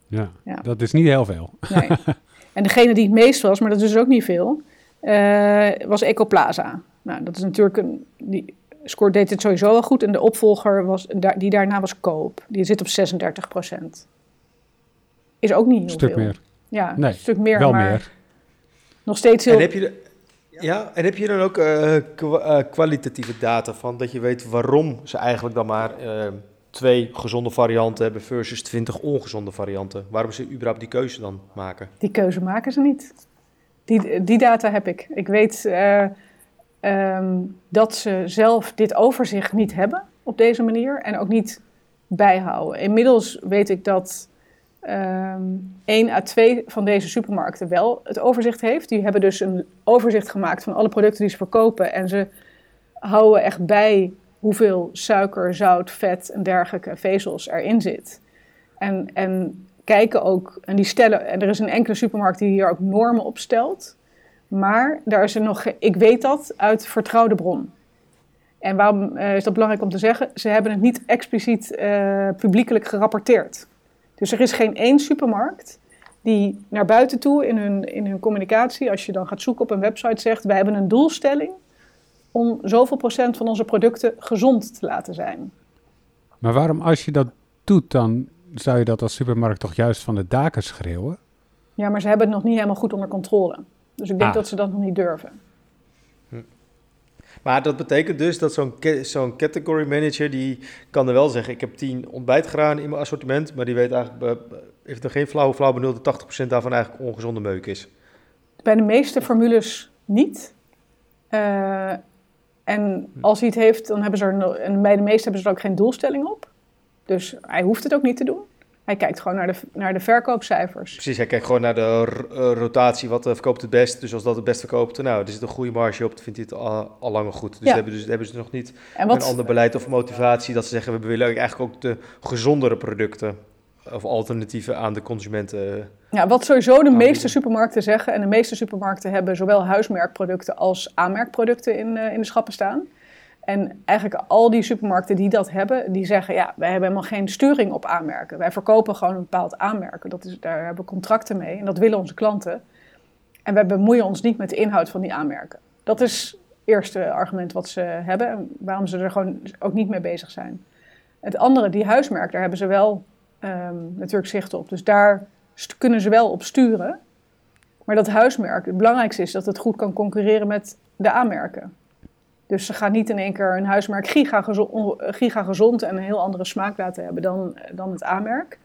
Ja, ja. dat is niet heel veel. Nee. En degene die het meest was, maar dat is dus ook niet veel, uh, was Ecoplaza. Nou, dat is natuurlijk een. Die scoort deed het sowieso wel goed. En de opvolger was, die daarna was Koop. Die zit op 36 procent. Is ook niet heel een stuk veel. meer. Ja, nee, een stuk meer. Wel maar meer. Nog steeds heel. En heb je, de, ja, en heb je dan ook uh, kwa uh, kwalitatieve data van dat je weet waarom ze eigenlijk dan maar twee gezonde varianten hebben versus 20 ongezonde varianten. Waarom ze überhaupt die keuze dan maken? Die keuze maken ze niet. Die, die data heb ik. Ik weet uh, um, dat ze zelf dit overzicht niet hebben op deze manier en ook niet bijhouden. Inmiddels weet ik dat um, één à twee van deze supermarkten wel het overzicht heeft. Die hebben dus een overzicht gemaakt van alle producten die ze verkopen en ze houden echt bij hoeveel suiker, zout, vet en dergelijke vezels erin zit. En, en kijken ook, en die stellen, en er is een enkele supermarkt die hier ook normen op stelt. Maar daar is er nog, ik weet dat uit vertrouwde bron. En waarom uh, is dat belangrijk om te zeggen? Ze hebben het niet expliciet uh, publiekelijk gerapporteerd. Dus er is geen één supermarkt die naar buiten toe in hun, in hun communicatie, als je dan gaat zoeken op een website, zegt: wij hebben een doelstelling om zoveel procent van onze producten gezond te laten zijn. Maar waarom als je dat doet, dan zou je dat als supermarkt toch juist van de daken schreeuwen? Ja, maar ze hebben het nog niet helemaal goed onder controle. Dus ik denk ah. dat ze dat nog niet durven. Hm. Maar dat betekent dus dat zo'n zo'n category manager, die kan er wel zeggen, ik heb 10 ontbijtgranen in mijn assortiment, maar die weet eigenlijk, heeft er geen flauwe flauw benul dat 80% daarvan eigenlijk ongezonde meuk is. Bij de meeste formules niet. Uh, en als hij het heeft, dan hebben ze er, en bij de meeste hebben ze er ook geen doelstelling op. Dus hij hoeft het ook niet te doen. Hij kijkt gewoon naar de, naar de verkoopcijfers. Precies, hij kijkt gewoon naar de rotatie, wat uh, verkoopt het best. Dus als dat het best verkoopt, nou, er zit een goede marge op, vindt hij het al, al langer goed. Dus, ja. hebben, dus hebben ze nog niet wat, een ander beleid of motivatie dat ze zeggen, we willen eigenlijk ook de gezondere producten of alternatieven aan de consumenten. Ja, wat sowieso de meeste supermarkten zeggen, en de meeste supermarkten hebben zowel huismerkproducten als aanmerkproducten in, uh, in de schappen staan. En eigenlijk al die supermarkten die dat hebben, die zeggen, ja, wij hebben helemaal geen sturing op aanmerken. Wij verkopen gewoon een bepaald aanmerken. Dat is, daar hebben we contracten mee en dat willen onze klanten. En wij bemoeien ons niet met de inhoud van die aanmerken. Dat is het eerste argument wat ze hebben en waarom ze er gewoon ook niet mee bezig zijn. Het andere, die huismerk, daar hebben ze wel ehm, natuurlijk zicht op. Dus daar kunnen ze wel op sturen. Maar dat huismerk, het belangrijkste is dat het goed kan concurreren met de aanmerken. Dus ze gaan niet in één keer een huismerk giga, gezond, en een heel andere smaak laten hebben dan, dan het aanmerk.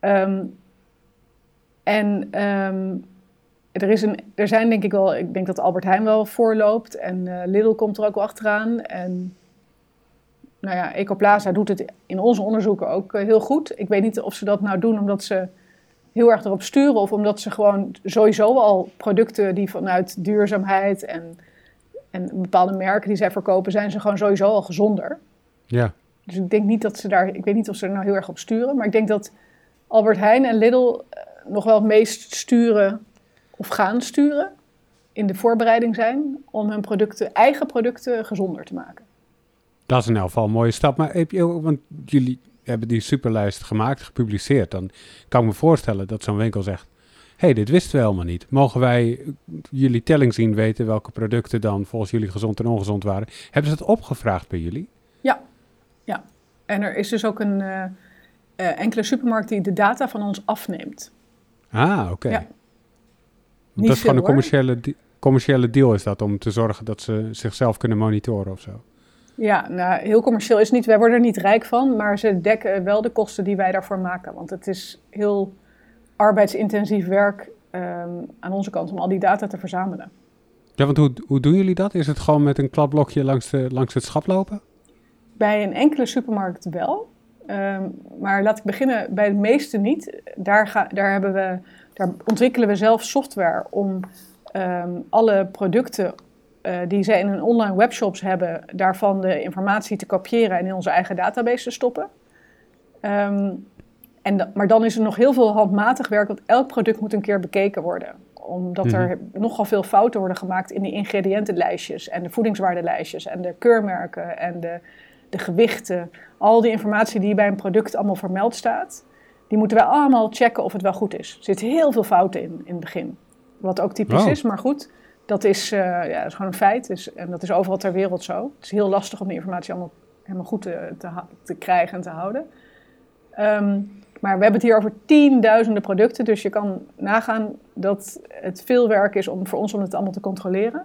Um, en um, er, is een, er zijn denk ik wel, ik denk dat Albert Heijn wel voorloopt en uh, Lidl komt er ook wel achteraan. En nou ja, Ecoplaza doet het in onze onderzoeken ook uh, heel goed. Ik weet niet of ze dat nou doen omdat ze heel erg erop sturen of omdat ze gewoon sowieso al producten die vanuit duurzaamheid en, en bepaalde merken die zij verkopen, zijn ze gewoon sowieso al gezonder. Ja. Dus ik denk niet dat ze daar, ik weet niet of ze er nou heel erg op sturen, maar ik denk dat Albert Heijn en Lidl uh, nog wel het meest sturen of gaan sturen in de voorbereiding zijn om hun producten, eigen producten gezonder te maken. Dat is in elk geval een mooie stap. Maar heb je, want jullie hebben die superlijst gemaakt, gepubliceerd. Dan kan ik me voorstellen dat zo'n winkel zegt: hey, dit wisten we helemaal niet. Mogen wij jullie telling zien weten welke producten dan volgens jullie gezond en ongezond waren? Hebben ze dat opgevraagd bij jullie? Ja, ja. En er is dus ook een uh, uh, enkele supermarkt die de data van ons afneemt. Ah, oké. Okay. Ja. Dat is gewoon een commerciële, commerciële deal is dat, om te zorgen dat ze zichzelf kunnen monitoren of zo. Ja, nou, heel commercieel is het niet. Wij worden er niet rijk van, maar ze dekken wel de kosten die wij daarvoor maken. Want het is heel arbeidsintensief werk um, aan onze kant om al die data te verzamelen. Ja, want hoe, hoe doen jullie dat? Is het gewoon met een kladblokje langs, de, langs het schap lopen? Bij een enkele supermarkt wel. Um, maar laat ik beginnen bij de meeste niet. Daar, ga, daar, hebben we, daar ontwikkelen we zelf software om um, alle producten uh, die zij in hun online webshops hebben, daarvan de informatie te kopiëren en in onze eigen database te stoppen. Um, en maar dan is er nog heel veel handmatig werk, want elk product moet een keer bekeken worden. Omdat er mm -hmm. nogal veel fouten worden gemaakt in de ingrediëntenlijstjes en de voedingswaardelijstjes en de keurmerken en de, de gewichten. Al die informatie die bij een product allemaal vermeld staat, die moeten wij allemaal checken of het wel goed is. Er zitten heel veel fouten in in het begin. Wat ook typisch is, maar goed. Dat is, uh, ja, is gewoon een feit. Dus, en dat is overal ter wereld zo. Het is heel lastig om die informatie allemaal helemaal goed te, te, krijgen en te houden. Um, maar we hebben het hier over tienduizenden producten. Dus je kan nagaan dat het veel werk is om, voor ons om het allemaal te controleren.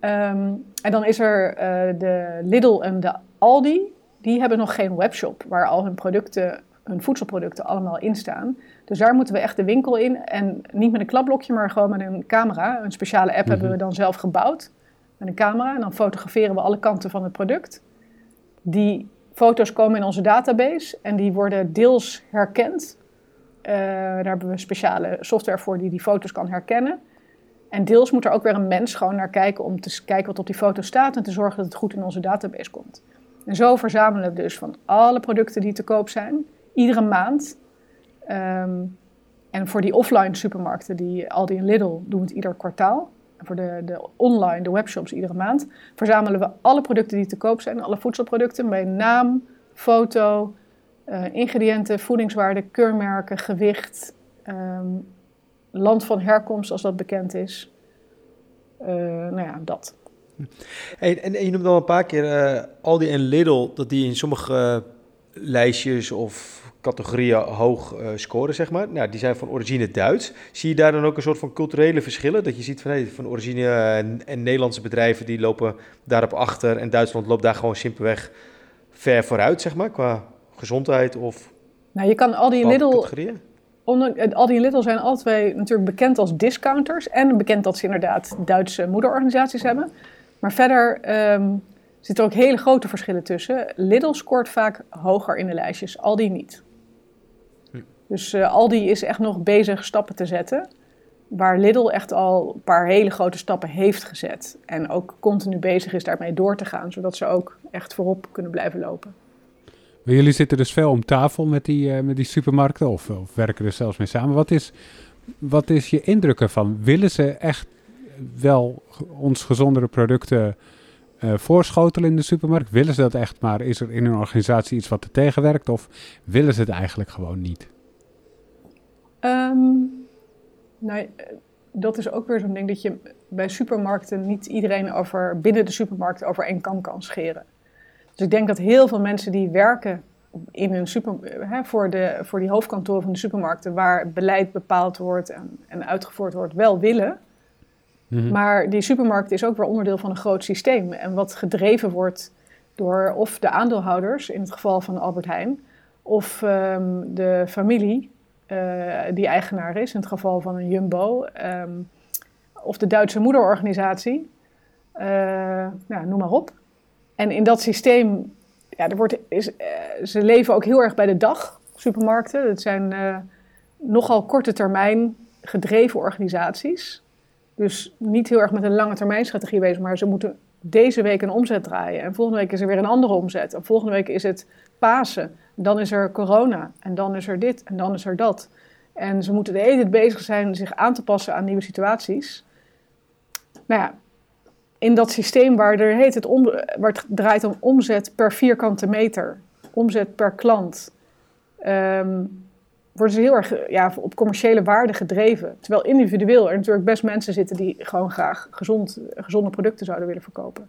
Um, en dan is er uh, de Lidl en de Aldi. Die hebben nog geen webshop waar al hun producten, hun voedselproducten allemaal in staan. Dus daar moeten we echt de winkel in. En niet met een klapblokje, maar gewoon met een camera. Een speciale app mm -hmm. hebben we dan zelf gebouwd. Met een camera. En dan fotograferen we alle kanten van het product. Die foto's komen in onze database en die worden deels herkend. Uh, daar hebben we speciale software voor die die foto's kan herkennen. En deels moet er ook weer een mens gewoon naar kijken om te kijken wat op die foto staat en te zorgen dat het goed in onze database komt. En zo verzamelen we dus van alle producten die te koop zijn, iedere maand. Um, en voor die offline supermarkten, die Aldi en Lidl, doen het ieder kwartaal. En voor de, de online, de webshops, iedere maand verzamelen we alle producten die te koop zijn, alle voedselproducten, bij naam, foto, uh, ingrediënten, voedingswaarde, keurmerken, gewicht, um, land van herkomst als dat bekend is. Uh, nou ja, dat. En, en, je noemt al een paar keer uh, Aldi en Lidl, dat die in sommige lijstjes of categorieën hoog uh, scoren, zeg maar. Nou, die zijn van origine Duits. Zie je daar dan ook een soort van culturele verschillen? Dat je ziet van, hey, van origine en, en Nederlandse bedrijven die lopen daarop achter en Duitsland loopt daar gewoon simpelweg ver vooruit, zeg maar, qua gezondheid of... Nou, je kan al die Lidl... Onder, al die Lidl zijn alle twee natuurlijk bekend als discounters en bekend dat ze inderdaad Duitse moederorganisaties hebben. Maar verder um, zitten er ook hele grote verschillen tussen. Lidl scoort vaak hoger in de lijstjes, Aldi niet. Dus uh, Aldi is echt nog bezig stappen te zetten. Waar Lidl echt al een paar hele grote stappen heeft gezet. En ook continu bezig is daarmee door te gaan, zodat ze ook echt voorop kunnen blijven lopen. Jullie zitten dus veel om tafel met die, uh, met die supermarkten of, of, werken er zelfs mee samen. Wat is, wat is je indruk ervan? Willen ze echt wel ons gezondere producten voorschotelen in de supermarkt? Willen ze dat echt, maar is er in hun organisatie iets wat er tegenwerkt? Of willen ze het eigenlijk gewoon niet? Um, nou, dat is ook weer zo'n ding dat je bij supermarkten niet iedereen over, binnen de supermarkt over één kam kan scheren. Dus ik denk dat heel veel mensen die werken in een super, hè, voor, de, voor die hoofdkantoren van de supermarkten, waar beleid bepaald wordt en, en uitgevoerd wordt, wel willen. Mhm. Maar die supermarkt is ook weer onderdeel van een groot systeem. En wat gedreven wordt door of de aandeelhouders, in het geval van Albert Heijn, of ehm, de familie die eigenaar is, in het geval van een Jumbo, ehm, of de Duitse moederorganisatie, uh, nou, noem maar op. En in dat systeem, ja, er wordt, is, uh, ze leven ook heel erg bij de dag, supermarkten. Het zijn nogal korte termijn gedreven organisaties. Dus niet heel erg met een lange termijn strategie bezig, maar ze moeten deze week een omzet draaien. En volgende week is er weer een andere omzet. En volgende week is het Pasen. Dan is er corona. En dan is er dit. En dan is er dat. En ze moeten de hele tijd bezig zijn zich aan te passen aan nieuwe situaties. Nou ja, in dat systeem waar, er heet het, om, waar het draait om omzet per vierkante meter, omzet per klant, um, worden ze heel erg ja, op commerciële waarde gedreven. Terwijl individueel er natuurlijk best mensen zitten die gewoon graag gezond, gezonde producten zouden willen verkopen.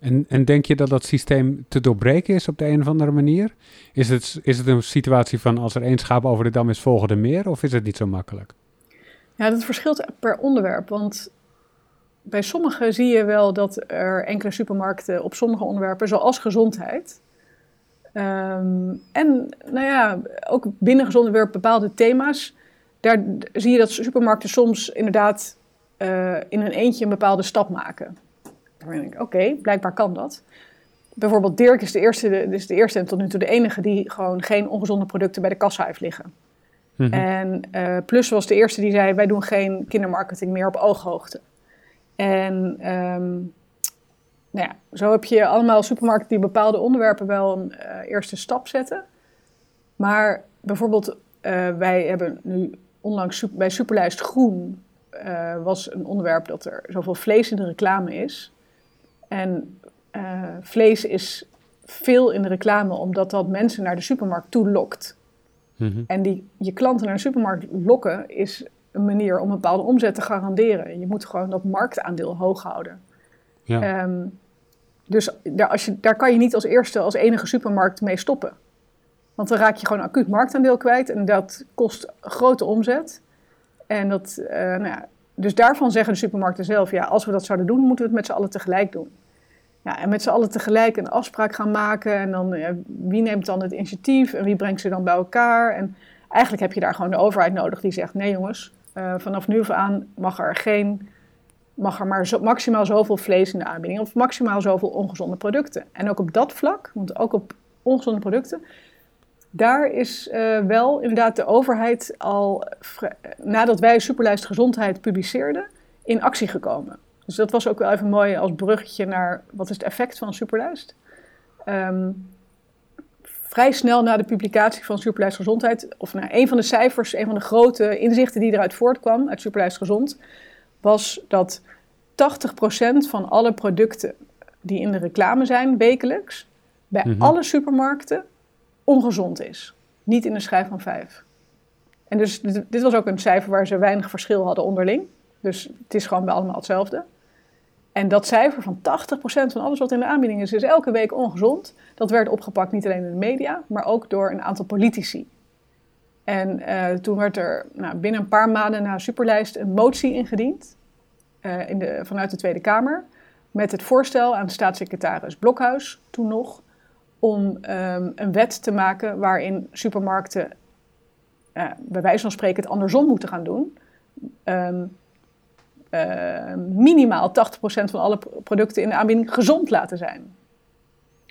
En, en denk je dat dat systeem te doorbreken is op de een of andere manier? Is het, is het een situatie van als er één schaap over de dam is, volgen er meer? Of is het niet zo makkelijk? Ja, dat verschilt per onderwerp. Want bij sommigen zie je wel dat er enkele supermarkten op sommige onderwerpen, zoals gezondheid, ehm, en nou ja, ook binnen gezondheid bepaalde thema's, daar zie je dat supermarkten soms inderdaad uh, in een eentje een bepaalde stap maken. Dan denk ik, oké, blijkbaar kan dat. Bijvoorbeeld Dirk is de, eerste, is de eerste en tot nu toe de enige die gewoon geen ongezonde producten bij de kassa heeft liggen. Mhm. En uh, Plus was de eerste die zei, wij doen geen kindermarketing meer op ooghoogte. En um, nou ja, zo heb je allemaal supermarkten die bepaalde onderwerpen wel een uh, eerste stap zetten. Maar bijvoorbeeld, uh, wij hebben nu onlangs bij Superlijst Groen was een onderwerp dat er zoveel vlees in de reclame is. En uh, vlees is veel in de reclame omdat dat mensen naar de supermarkt toe lokt. Mm En die, je klanten naar de supermarkt lokken is een manier om een bepaalde omzet te garanderen. Je moet gewoon dat marktaandeel hoog houden. Ja. Um, dus daar, als je, daar kan je niet als eerste, als enige supermarkt mee stoppen. Want dan raak je gewoon acuut marktaandeel kwijt en dat kost grote omzet. En dat, uh, nou ja, dus daarvan zeggen de supermarkten zelf, ja, als we dat zouden doen, moeten we het met z'n allen tegelijk doen. Ja, en met z'n allen tegelijk een afspraak gaan maken en dan wie neemt dan het initiatief en wie brengt ze dan bij elkaar. En eigenlijk heb je daar gewoon de overheid nodig die zegt, nee jongens, uh, vanaf nu af aan mag er geen, mag er maar zo, maximaal zoveel vlees in de aanbieding of maximaal zoveel ongezonde producten. En ook op dat vlak, want ook op ongezonde producten, daar is uh, wel inderdaad de overheid al, nadat wij Superlijst Gezondheid publiceerden, in actie gekomen. Dus dat was ook wel even mooi als bruggetje naar wat is het effect van Superlijst. Um, vrij snel na de publicatie van Superlijst Gezondheid, of naar een van de cijfers, een van de grote inzichten die eruit voortkwam uit Superlijst Gezond, was dat 80% van alle producten die in de reclame zijn wekelijks, bij mhm. alle supermarkten ongezond is. Niet in de schijf van 5. En dus dit, was ook een cijfer waar ze weinig verschil hadden onderling. Dus het is gewoon bij allemaal hetzelfde. En dat cijfer van 80% van alles wat in de aanbieding is, is elke week ongezond. Dat werd opgepakt niet alleen in de media, maar ook door een aantal politici. En uh, toen werd er nou, binnen een paar maanden na Superlijst een motie ingediend uh, in de, vanuit de Tweede Kamer. Met het voorstel aan staatssecretaris Blokhuis, toen nog, om um, een wet te maken waarin supermarkten, uh, bij wijze van spreken, het andersom moeten gaan doen. Um, uh, minimaal 80% van alle producten in de aanbieding gezond laten zijn.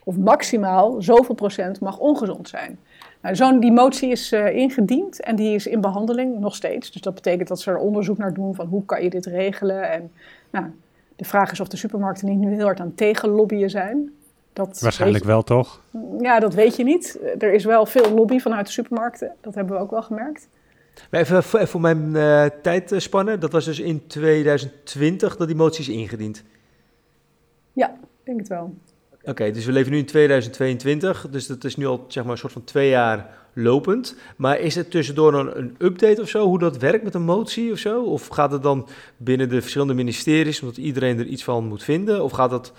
Of maximaal zoveel procent mag ongezond zijn. Nou, zo'n die motie is uh, ingediend en die is in behandeling nog steeds. Dus dat betekent dat ze er onderzoek naar doen van hoe kan je dit regelen. En nou, de vraag is of de supermarkten niet nu heel hard aan tegenlobbyen zijn. Dat Waarschijnlijk wel, toch? Ja, dat weet je niet. Er is wel veel lobby vanuit de supermarkten. Dat hebben we ook wel gemerkt. Maar even, voor mijn uh, tijdspannen. Dat was dus in 2020 dat die motie is ingediend. Ja, ik denk het wel. Oké, dus we leven nu in 2022. Dus dat is nu al zeg maar, een soort van twee jaar lopend. Maar is het tussendoor een, een update of zo? Hoe dat werkt met een motie of zo? Of gaat het dan binnen de verschillende ministeries, omdat iedereen er iets van moet vinden? Of gaat dat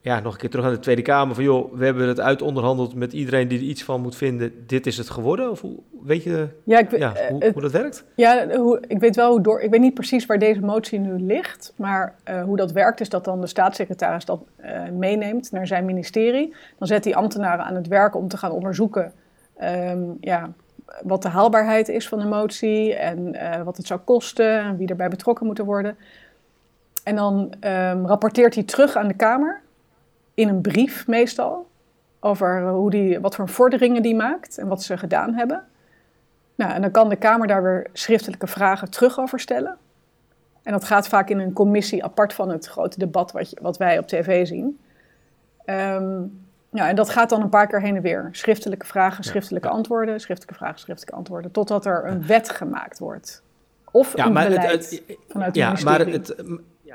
ja, nog een keer terug aan de Tweede Kamer. Van joh, we hebben het uitonderhandeld met iedereen die er iets van moet vinden. Dit is het geworden? Of hoe, weet je ja, ik, ja, hoe, hoe, dat werkt? Ja, hoe, ik weet wel hoe door. Ik weet niet precies waar deze motie nu ligt. Maar uh, hoe dat werkt is dat dan de staatssecretaris dat uh, meeneemt naar zijn ministerie. Dan zet hij ambtenaren aan het werk om te gaan onderzoeken. Um, ja, wat de haalbaarheid is van de motie en wat het zou kosten en wie erbij betrokken moet worden. En dan um, rapporteert hij terug aan de Kamer in een brief meestal over hoe die, wat voor vorderingen die maakt en wat ze gedaan hebben. Nou, en dan kan de Kamer daar weer schriftelijke vragen terug over stellen. En dat gaat vaak in een commissie apart van het grote debat wat, wat wij op tv zien. Um, ja, en dat gaat dan een paar keer heen en weer. Schriftelijke vragen, schriftelijke antwoorden, schriftelijke vragen, schriftelijke antwoorden. Totdat er een wet gemaakt wordt. Of ja, een maar beleid het, het, vanuit ja, Maar het,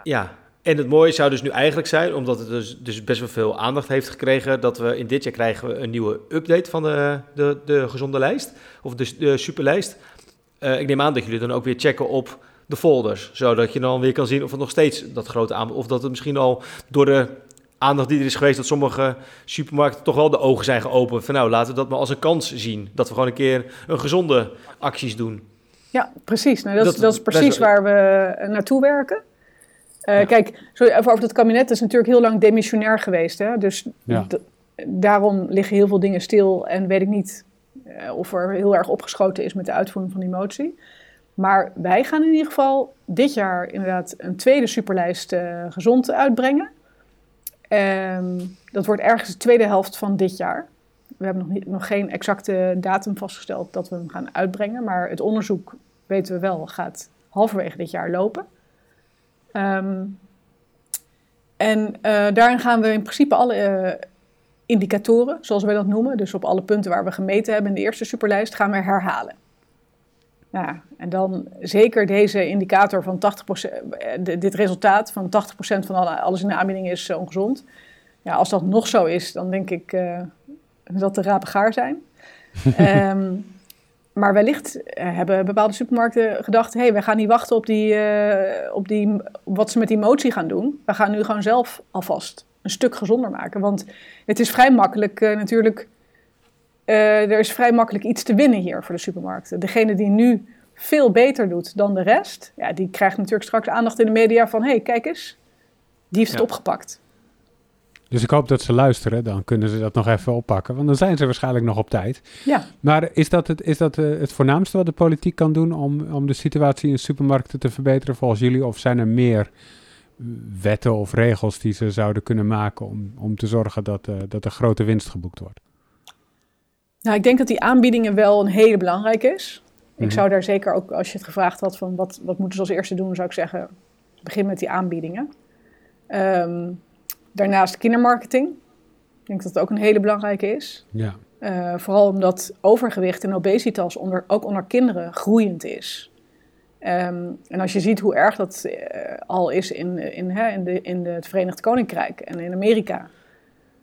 ja, en het mooie zou dus nu eigenlijk zijn, omdat het dus, dus best wel veel aandacht heeft gekregen, dat we in dit jaar krijgen we een nieuwe update van de, de, de gezonde lijst, of de, de superlijst. Uh, ik neem aan dat jullie dan ook weer checken op de folders, zodat je dan weer kan zien of het nog steeds dat grote aanbod, of dat het misschien al door de aandacht die er is geweest, dat sommige supermarkten toch wel de ogen zijn geopend. Van nou, laten we dat maar als een kans zien. Dat we gewoon een keer een gezonde acties doen. Ja, precies. Nou, dat, dat, is precies waar we naartoe werken. Uh, Kijk, sorry, over het kabinet is natuurlijk heel lang demissionair geweest. Hè? Dus daarom liggen heel veel dingen stil en weet ik niet uh, of er heel erg opgeschoten is met de uitvoering van die motie. Maar wij gaan in ieder geval dit jaar inderdaad een tweede superlijst uh, gezond uitbrengen. Um, dat wordt ergens de tweede helft van dit jaar. We hebben nog, niet, nog geen exacte datum vastgesteld dat we hem gaan uitbrengen. Maar het onderzoek, weten we wel, gaat halverwege dit jaar lopen. Um, en uh, daarin gaan we in principe alle uh, indicatoren, zoals wij dat noemen, dus op alle punten waar we gemeten hebben in de eerste superlijst, gaan we herhalen. Ja, en dan zeker deze indicator van 80%, eh, dit resultaat van 80% van alles in de aanbieding is ongezond. Ja, als dat nog zo is, dan denk ik uh, dat de rapen gaar zijn. um, maar wellicht hebben bepaalde supermarkten gedacht: hé, hey, we gaan niet wachten op, die, uh, op die, wat ze met die motie gaan doen. We gaan nu gewoon zelf alvast een stuk gezonder maken. Want het is vrij makkelijk natuurlijk uh, er is vrij makkelijk iets te winnen hier voor de supermarkten. Degene die nu veel beter doet dan de rest, ja, die krijgt natuurlijk straks aandacht in de media van: hé, hey, kijk eens, die heeft het opgepakt. Dus ik hoop dat ze luisteren, dan kunnen ze dat nog even oppakken, want dan zijn ze waarschijnlijk nog op tijd. Ja. Maar is dat het, is dat uh, het voornaamste wat de politiek kan doen om, om de situatie in supermarkten te verbeteren volgens jullie? Of zijn er meer wetten of regels die ze zouden kunnen maken om, om te zorgen dat, uh, dat er grote winst geboekt wordt? Nou, ik denk dat die aanbiedingen wel een hele belangrijke is. Ik mhm. zou daar zeker ook, als je het gevraagd had van wat, wat moeten ze als eerste doen, zou ik zeggen, begin met die aanbiedingen. Um, daarnaast kindermarketing. Ik denk dat het ook een hele belangrijke is. Ja. Uh, vooral omdat overgewicht en obesitas onder, ook onder kinderen groeiend is. Um, en als je ziet hoe erg dat uh, al is in, in, hè, in, de, in de, het Verenigd Koninkrijk en in Amerika,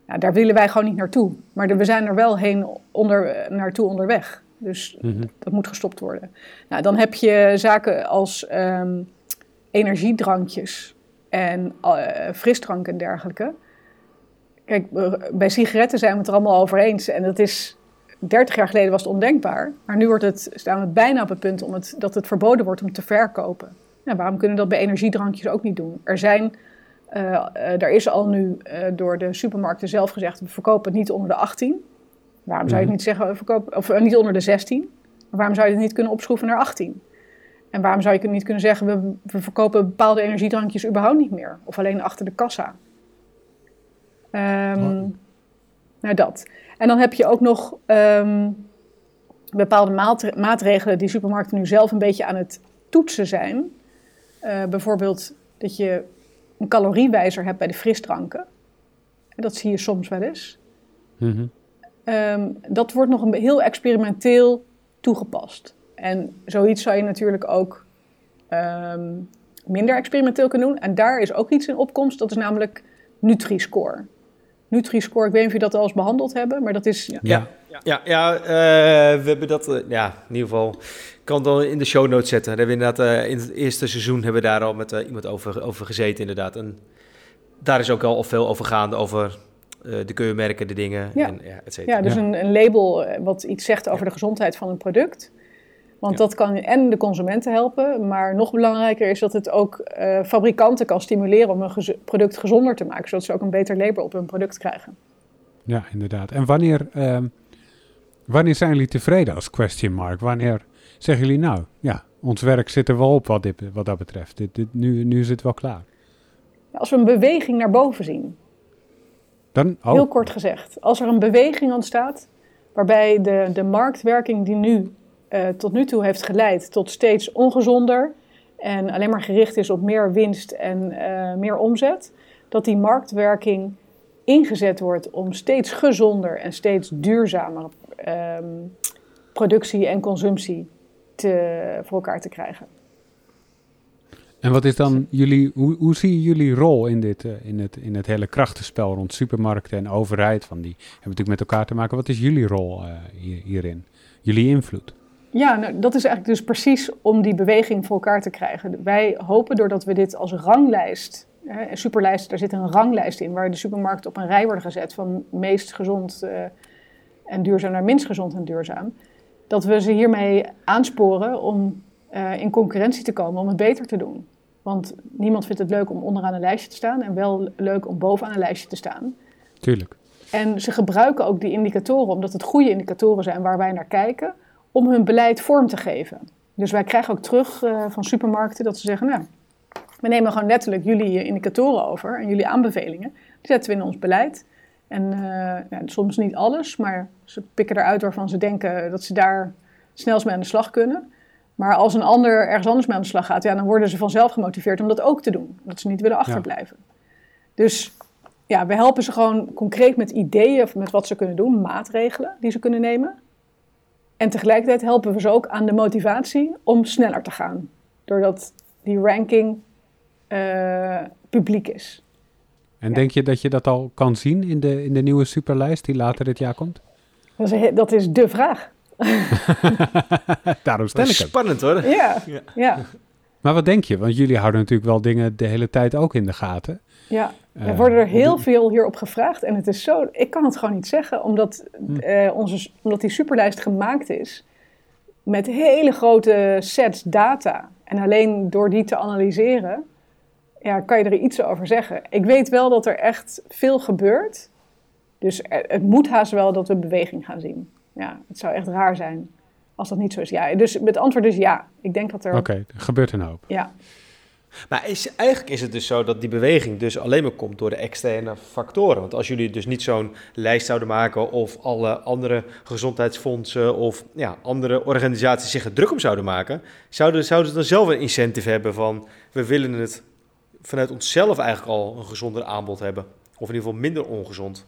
nou, daar willen wij gewoon niet naartoe. Maar de, we zijn er wel heen onder, naartoe onderweg. Dus mhm. dat moet gestopt worden. Nou, dan heb je zaken als um, energiedrankjes en uh, frisdrank en dergelijke. Kijk, bij sigaretten zijn we het er allemaal over eens. En dat is 30 jaar geleden was het ondenkbaar. Maar nu wordt het, staan we bijna op het punt om het, dat het verboden wordt om te verkopen. Nou, waarom kunnen we dat bij energiedrankjes ook niet doen? Er zijn uh, uh, er is al nu uh, door de supermarkten zelf gezegd: we verkopen het niet onder de 18. Waarom zou je het mhm. niet zeggen, verkopen, of niet onder de 16? Maar waarom zou je het niet kunnen opschroeven naar 18? En waarom zou je niet kunnen zeggen: we, we verkopen bepaalde energiedrankjes überhaupt niet meer? Of alleen achter de kassa? Um, Nou, dat. En dan heb je ook nog um, bepaalde maatregelen die supermarkten nu zelf een beetje aan het toetsen zijn. bijvoorbeeld dat je een caloriewijzer hebt bij de frisdranken. Dat zie je soms wel eens. Mhm. Ehm, dat wordt nog een, heel experimenteel toegepast. En zoiets zou je natuurlijk ook ehm, minder experimenteel kunnen doen. En daar is ook iets in opkomst, dat is namelijk Nutri-Score. Nutri-Score, ik weet niet of je dat al eens behandeld hebben, maar dat is... Ja, ja, ja, ja uh, we hebben dat, uh, ja, in ieder geval, ik kan het dan in de show notes zetten. Daar hebben we inderdaad, uh, in het eerste seizoen hebben we daar al met iemand over, over gezeten inderdaad. En daar is ook al veel over gaande, over de keurmerken, de dingen, ja. en ja, et cetera. Ja, dus Een, een, label wat iets zegt over de gezondheid van een product. Want dat kan en de consumenten helpen, maar nog belangrijker is dat het ook uh, fabrikanten kan stimuleren om een product gezonder te maken, zodat ze ook een beter label op hun product krijgen. Ja, inderdaad. En wanneer, uh, wanneer zijn jullie tevreden als question mark? Wanneer zeggen jullie nou, ja, ons werk zit er wel op wat, dit, wat dat betreft. Dit, dit, nu, nu is het wel klaar. Als we een beweging naar boven zien. Dan, oh. Heel kort gezegd. Als er een beweging ontstaat waarbij de, de marktwerking die nu uh, tot nu toe heeft geleid tot steeds ongezonder en alleen maar gericht is op meer winst en uh, meer omzet, dat die marktwerking ingezet wordt om steeds gezonder en steeds duurzamer um, productie en consumptie te, voor elkaar te krijgen. En wat is dan jullie, hoe, hoe zie je jullie rol in, dit, uh, in, het, in het hele krachtenspel rond supermarkten en overheid? Van die hebben natuurlijk met elkaar te maken. Wat is jullie rol hier, hierin? Jullie invloed? Ja, nou, dat is eigenlijk dus precies om die beweging voor elkaar te krijgen. Wij hopen doordat we dit als ranglijst, hè, een superlijst, daar zit een ranglijst in, waar de supermarkten op een rij worden gezet van meest gezond uh, en duurzaam naar minst gezond en duurzaam, dat we ze hiermee aansporen om uh, in concurrentie te komen om het beter te doen. Want niemand vindt het leuk om onderaan een lijstje te staan en wel leuk om bovenaan een lijstje te staan. Tuurlijk. En ze gebruiken ook die indicatoren, omdat het goede indicatoren zijn waar wij naar kijken, om hun beleid vorm te geven. Dus wij krijgen ook terug uh, van supermarkten dat ze zeggen, nou, we nemen gewoon letterlijk jullie indicatoren over en jullie aanbevelingen. Die zetten we in ons beleid. En uh, ja, soms niet alles, maar ze pikken eruit waarvan ze denken dat ze daar snelst mee aan de slag kunnen. Maar als een ander ergens anders mee aan de slag gaat, ja, dan worden ze vanzelf gemotiveerd om dat ook te doen. Dat ze niet willen achterblijven. Ja. Dus ja, we helpen ze gewoon concreet met ideeën of met wat ze kunnen doen, maatregelen die ze kunnen nemen. En tegelijkertijd helpen we ze ook aan de motivatie om sneller te gaan. Doordat die ranking uh, publiek is. En ja. denk je dat je dat al kan zien in de, in de nieuwe superlijst die later dit jaar komt? Dat is, dat is de vraag. Daarom stel ik het. Spannend hoor. Ja, ja. ja. Maar wat denk je? Want jullie houden natuurlijk wel dingen de hele tijd ook in de gaten. Ja, er worden er heel veel hierop gevraagd. En het is zo, ik kan het gewoon niet zeggen, omdat, uh, onze, omdat die superlijst gemaakt is met hele grote sets data. En alleen door die te analyseren, ja, kan je er iets over zeggen. Ik weet wel dat er echt veel gebeurt. Dus het moet haast wel dat we beweging gaan zien. Ja, het zou echt raar zijn als dat niet zo is. Ja, dus het antwoord is ja. Ik denk dat er... Oké, okay, er gebeurt een hoop. Ja. Maar is, eigenlijk is het dus zo dat die beweging dus alleen maar komt door de externe factoren. Want als jullie dus niet zo'n lijst zouden maken of alle andere gezondheidsfondsen of ja, andere organisaties zich er druk om zouden maken, zouden, zouden ze dan zelf een incentive hebben van we willen het vanuit onszelf eigenlijk al een gezonder aanbod hebben. Of in ieder geval minder ongezond.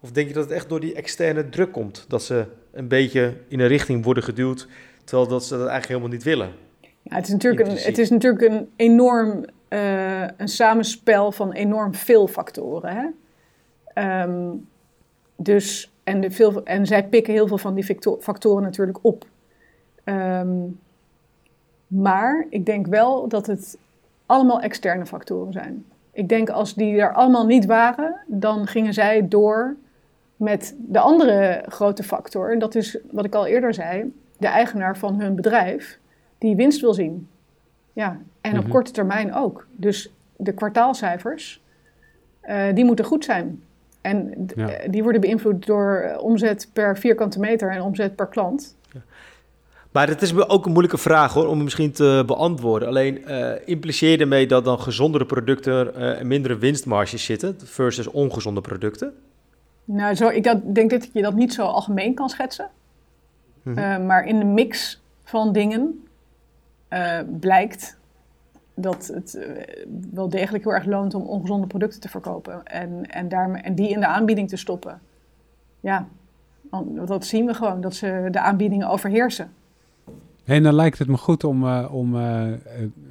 Of denk je dat het echt door die externe druk komt? Dat ze een beetje in een richting worden geduwd, terwijl dat ze dat eigenlijk helemaal niet willen? Ja, het, is natuurlijk een, het is natuurlijk een enorm uh, een samenspel van enorm veel factoren. Hè? Um, dus, en, de veel, en zij pikken heel veel van die factoren natuurlijk op. Um, maar ik denk wel dat het allemaal externe factoren zijn. Ik denk als die er allemaal niet waren, dan gingen zij door met de andere grote factor. En dat is wat ik al eerder zei: de eigenaar van hun bedrijf die winst wil zien. Ja, en op mm -hmm. korte termijn ook. Dus de kwartaalcijfers, uh, die moeten goed zijn. En ja. die worden beïnvloed door omzet per vierkante meter en omzet per klant. Ja. Maar het is ook een moeilijke vraag hoor, om misschien te beantwoorden. Alleen uh, impliceer je ermee dat dan gezondere producten uh, mindere winstmarges zitten versus ongezonde producten? Nou, zo, ik dat, denk dat je dat niet zo algemeen kan schetsen. Mm -hmm. maar in de mix van dingen uh, blijkt dat het uh, wel degelijk heel erg loont om ongezonde producten te verkopen en, en, daarmee, en die in de aanbieding te stoppen. Ja, dat zien we gewoon, dat ze de aanbiedingen overheersen. En dan lijkt het me goed om, uh, om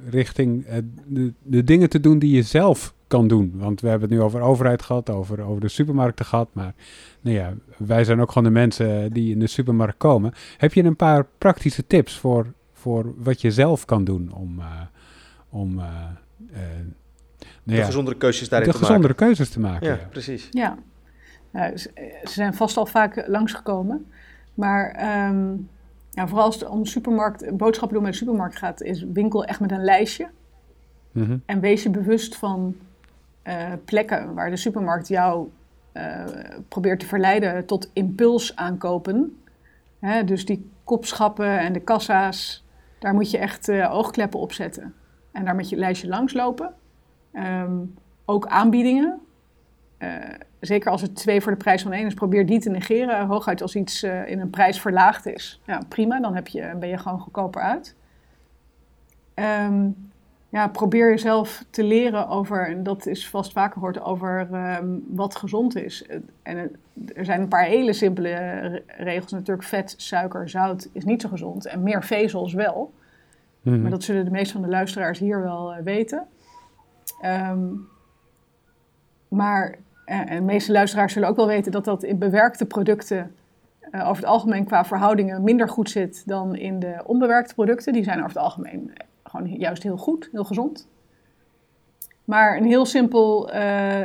richting de, de dingen te doen die je zelf kan doen. Want we hebben het nu over overheid gehad, over, over de supermarkten gehad. Maar nou ja, wij zijn ook gewoon de mensen die in de supermarkt komen. Heb je een paar praktische tips voor voor wat je zelf kan doen om. Uh, om uh, uh, de gezondere keuzes daarin de te gezondere keuzes te maken. Ja, ja. precies. Ja, ze, ze zijn vast al vaak langsgekomen. Maar ehm, ja, vooral als het om supermarkt, boodschappen doen met de supermarkt gaat, is winkel echt met een lijstje. Mhm. En wees je bewust van eh, plekken waar de supermarkt jou eh, probeert te verleiden tot impuls aankopen. Hè, dus die kopschappen en de kassa's, daar moet je echt eh, oogkleppen op zetten. En daar met je lijstje langslopen. Ehm, ook aanbiedingen. Eh, zeker als het twee voor de prijs van één is, probeer die te negeren. Hooguit als iets eh, in een prijs verlaagd is. Ja, prima, dan heb je, ben je gewoon goedkoper uit. Ehm, ja, probeer jezelf te leren over, en dat is vast vaker gehoord, over ehm, wat gezond is. En er zijn een paar hele simpele re- regels. Natuurlijk vet, suiker, zout is niet zo gezond. En meer vezels wel. Mhm. Maar dat zullen de meeste van de luisteraars hier wel eh, weten. Ehm, maar en de meeste luisteraars zullen ook wel weten dat dat in bewerkte producten eh, over het algemeen qua verhoudingen minder goed zit dan in de onbewerkte producten. Die zijn over het algemeen gewoon juist heel goed, heel gezond. Maar een heel simpel eh,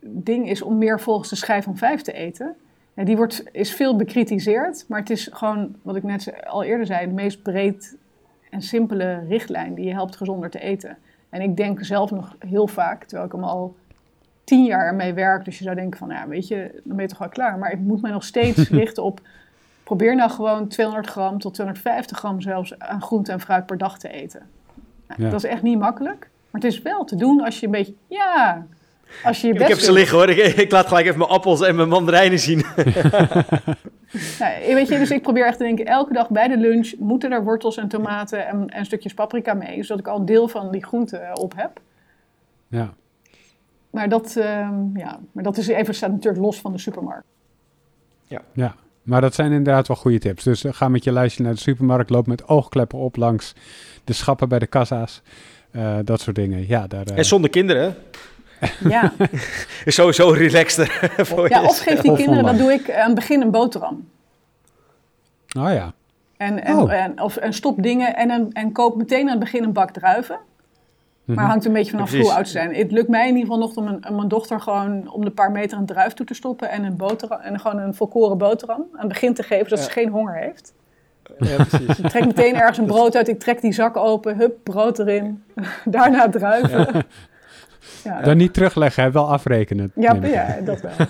ding is om meer volgens de schijf van vijf te eten. Ja, die wordt, is veel bekritiseerd, maar het is gewoon, wat ik net al eerder zei, de meest breed en simpele richtlijn die je helpt gezonder te eten. En ik denk zelf nog heel vaak, terwijl ik hem al tien jaar mee werk, dus je zou denken van, ja, weet je, dan ben je toch wel klaar. Maar ik moet mij nog steeds richten op, probeer nou gewoon 200 gram tot 250 gram zelfs aan groente en fruit per dag te eten. Nou, Ja. Dat is echt niet makkelijk, maar het is wel te doen als je een beetje, ja, als je je Ik heb ze liggen hoor. Ik, ik laat gelijk even mijn appels en mijn mandarijnen zien. Nou, weet je, dus ik probeer echt te denken, elke dag bij de lunch moeten er wortels en tomaten en, en stukjes paprika mee, zodat ik al een deel van die groente op heb. Ja. Maar dat, ehm, ja, maar dat is even, staat natuurlijk los van de supermarkt. ja, maar dat zijn inderdaad wel goede tips. Dus eh, ga met je lijstje naar de supermarkt, loop met oogkleppen op langs de schappen bij de kassa's. eh, dat soort dingen. Ja, daar, eh, En zonder kinderen. Ja, Is sowieso relaxter voor ja je. of geef die kinderen, dat online. doe ik aan het begin een boterham. Oh ja. En, en, Oh. en, of, en stop dingen en, en koop meteen aan het begin een bak druiven. Mhm. Maar hangt een beetje vanaf hoe oud ze zijn. Het lukt mij in ieder geval nog om, een, om mijn dochter gewoon om de paar meter een druif toe te stoppen en een boterham en gewoon een volkoren boterham aan het begin te geven, zodat ze geen honger heeft. Ja, precies. Ik trek meteen ergens een brood uit, ik trek die zak open, hup, brood erin. Daarna druiven. Ja, ja. Dan niet terugleggen, hè, wel afrekenen. Ja, ja, dat wel.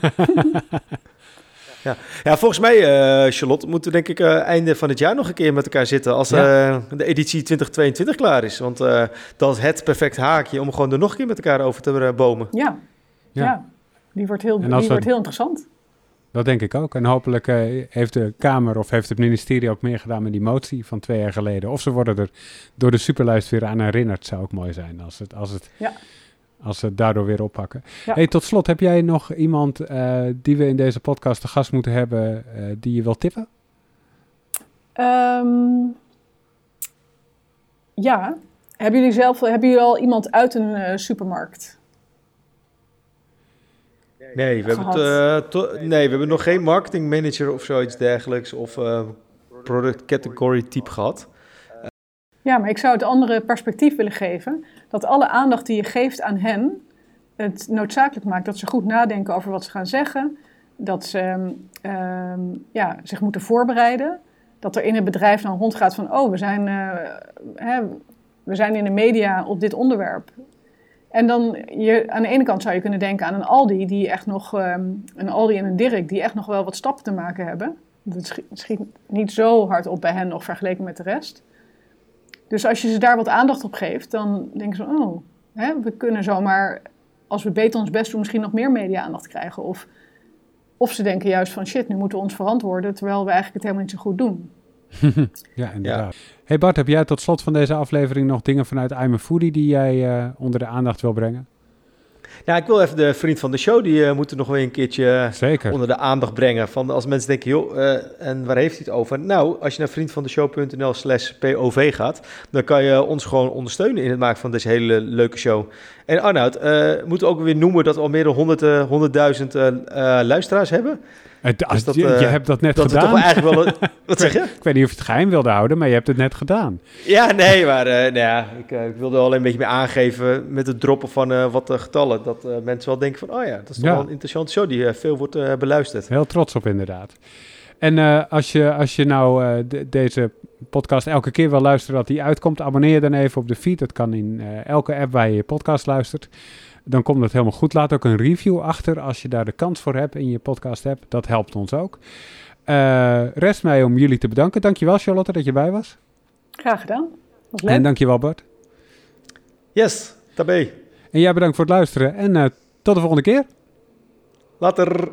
Ja, volgens mij, eh, Charlotte, moeten we denk ik eh, einde van het jaar nog een keer met elkaar zitten als Ja. eh, de editie 2022 klaar is. Want eh, dat is het perfect haakje om gewoon er nog een keer met elkaar over te bomen. Ja, Ja. ja. die wordt heel, die we- wordt heel interessant. Dat denk ik ook. En hopelijk eh, heeft de Kamer of heeft het ministerie ook meer gedaan met die motie van twee jaar geleden. Of ze worden er door de superlijst weer aan herinnerd. Zou ook mooi zijn als, het, als, het, Ja. Als ze het daardoor weer oppakken. Ja. Hey, tot slot, heb jij nog iemand eh, die we in deze podcast te gast moeten hebben eh, die je wil tippen? Ehm, ja, hebben jullie zelf hebben jullie al iemand uit een eh, supermarkt? Nee, we hebben, het, eh, nee, we hebben nog geen marketing manager of zoiets dergelijks of eh, product category type gehad. Ja, maar ik zou het andere perspectief willen geven. Dat alle aandacht die je geeft aan hen, het noodzakelijk maakt dat ze goed nadenken over wat ze gaan zeggen. Dat ze ehm, ehm, ja, zich moeten voorbereiden. Dat er in het bedrijf dan rondgaat van, oh, we zijn, eh, hè, we zijn in de media op dit onderwerp. En dan, je, aan de ene kant zou je kunnen denken aan een Aldi, die echt nog, ehm, een Aldi en een Dirk, die echt nog wel wat stappen te maken hebben. Schiet, schiet niet zo hard op bij hen nog vergeleken met de rest. Dus als je ze daar wat aandacht op geeft, dan denken ze, oh, hè, we kunnen zomaar, als we beter ons best doen, misschien nog meer media-aandacht krijgen. Of, of ze denken juist van, shit, nu moeten we ons verantwoorden, terwijl we eigenlijk het helemaal niet zo goed doen. Ja, inderdaad. Hey Bart, heb jij tot slot van deze aflevering nog dingen vanuit I'm a Foodie die jij eh, onder de aandacht wil brengen? Nou, ik wil even de vriend van de show, die eh, moeten nog weer een keertje eh, Zeker. onder de aandacht brengen. Van als mensen denken, joh, eh, en waar heeft hij het over? Nou, als je naar vriendvandeshow.nl slash POV gaat, dan kan je ons gewoon ondersteunen in het maken van deze hele leuke show. En Arnoud, eh moeten we ook weer noemen dat we al meer dan 100, eh, 100.000 eh, eh, luisteraars hebben. Het, Dus dat, je, je eh, hebt dat net Dat is toch gedaan. wel eigenlijk wel... een- Wat zeg je? Ik weet niet of je het geheim wilde houden, maar je hebt het net gedaan. Ja, nee, maar eh, nou ja, ik, eh, ik wilde al een beetje mee aangeven met het droppen van wat getallen. Dat mensen wel denken van, oh ja, dat is toch Ja. wel een interessante show die veel wordt beluisterd. Heel trots op inderdaad. En als, je, als je nou de- deze podcast elke keer wil luisteren dat die uitkomt, abonneer je dan even op de feed. Dat kan in elke app waar je je podcast luistert. Dan komt het helemaal goed. Laat ook een review achter als je daar de kans voor hebt in je podcast app. Dat helpt ons ook. Eh, rest mij om jullie te bedanken. Dankjewel Charlotte dat je bij was. Graag gedaan. Was leuk. En dankjewel Bart. Yes, tabé. En jij bedankt voor het luisteren. En eh, tot de volgende keer. Later.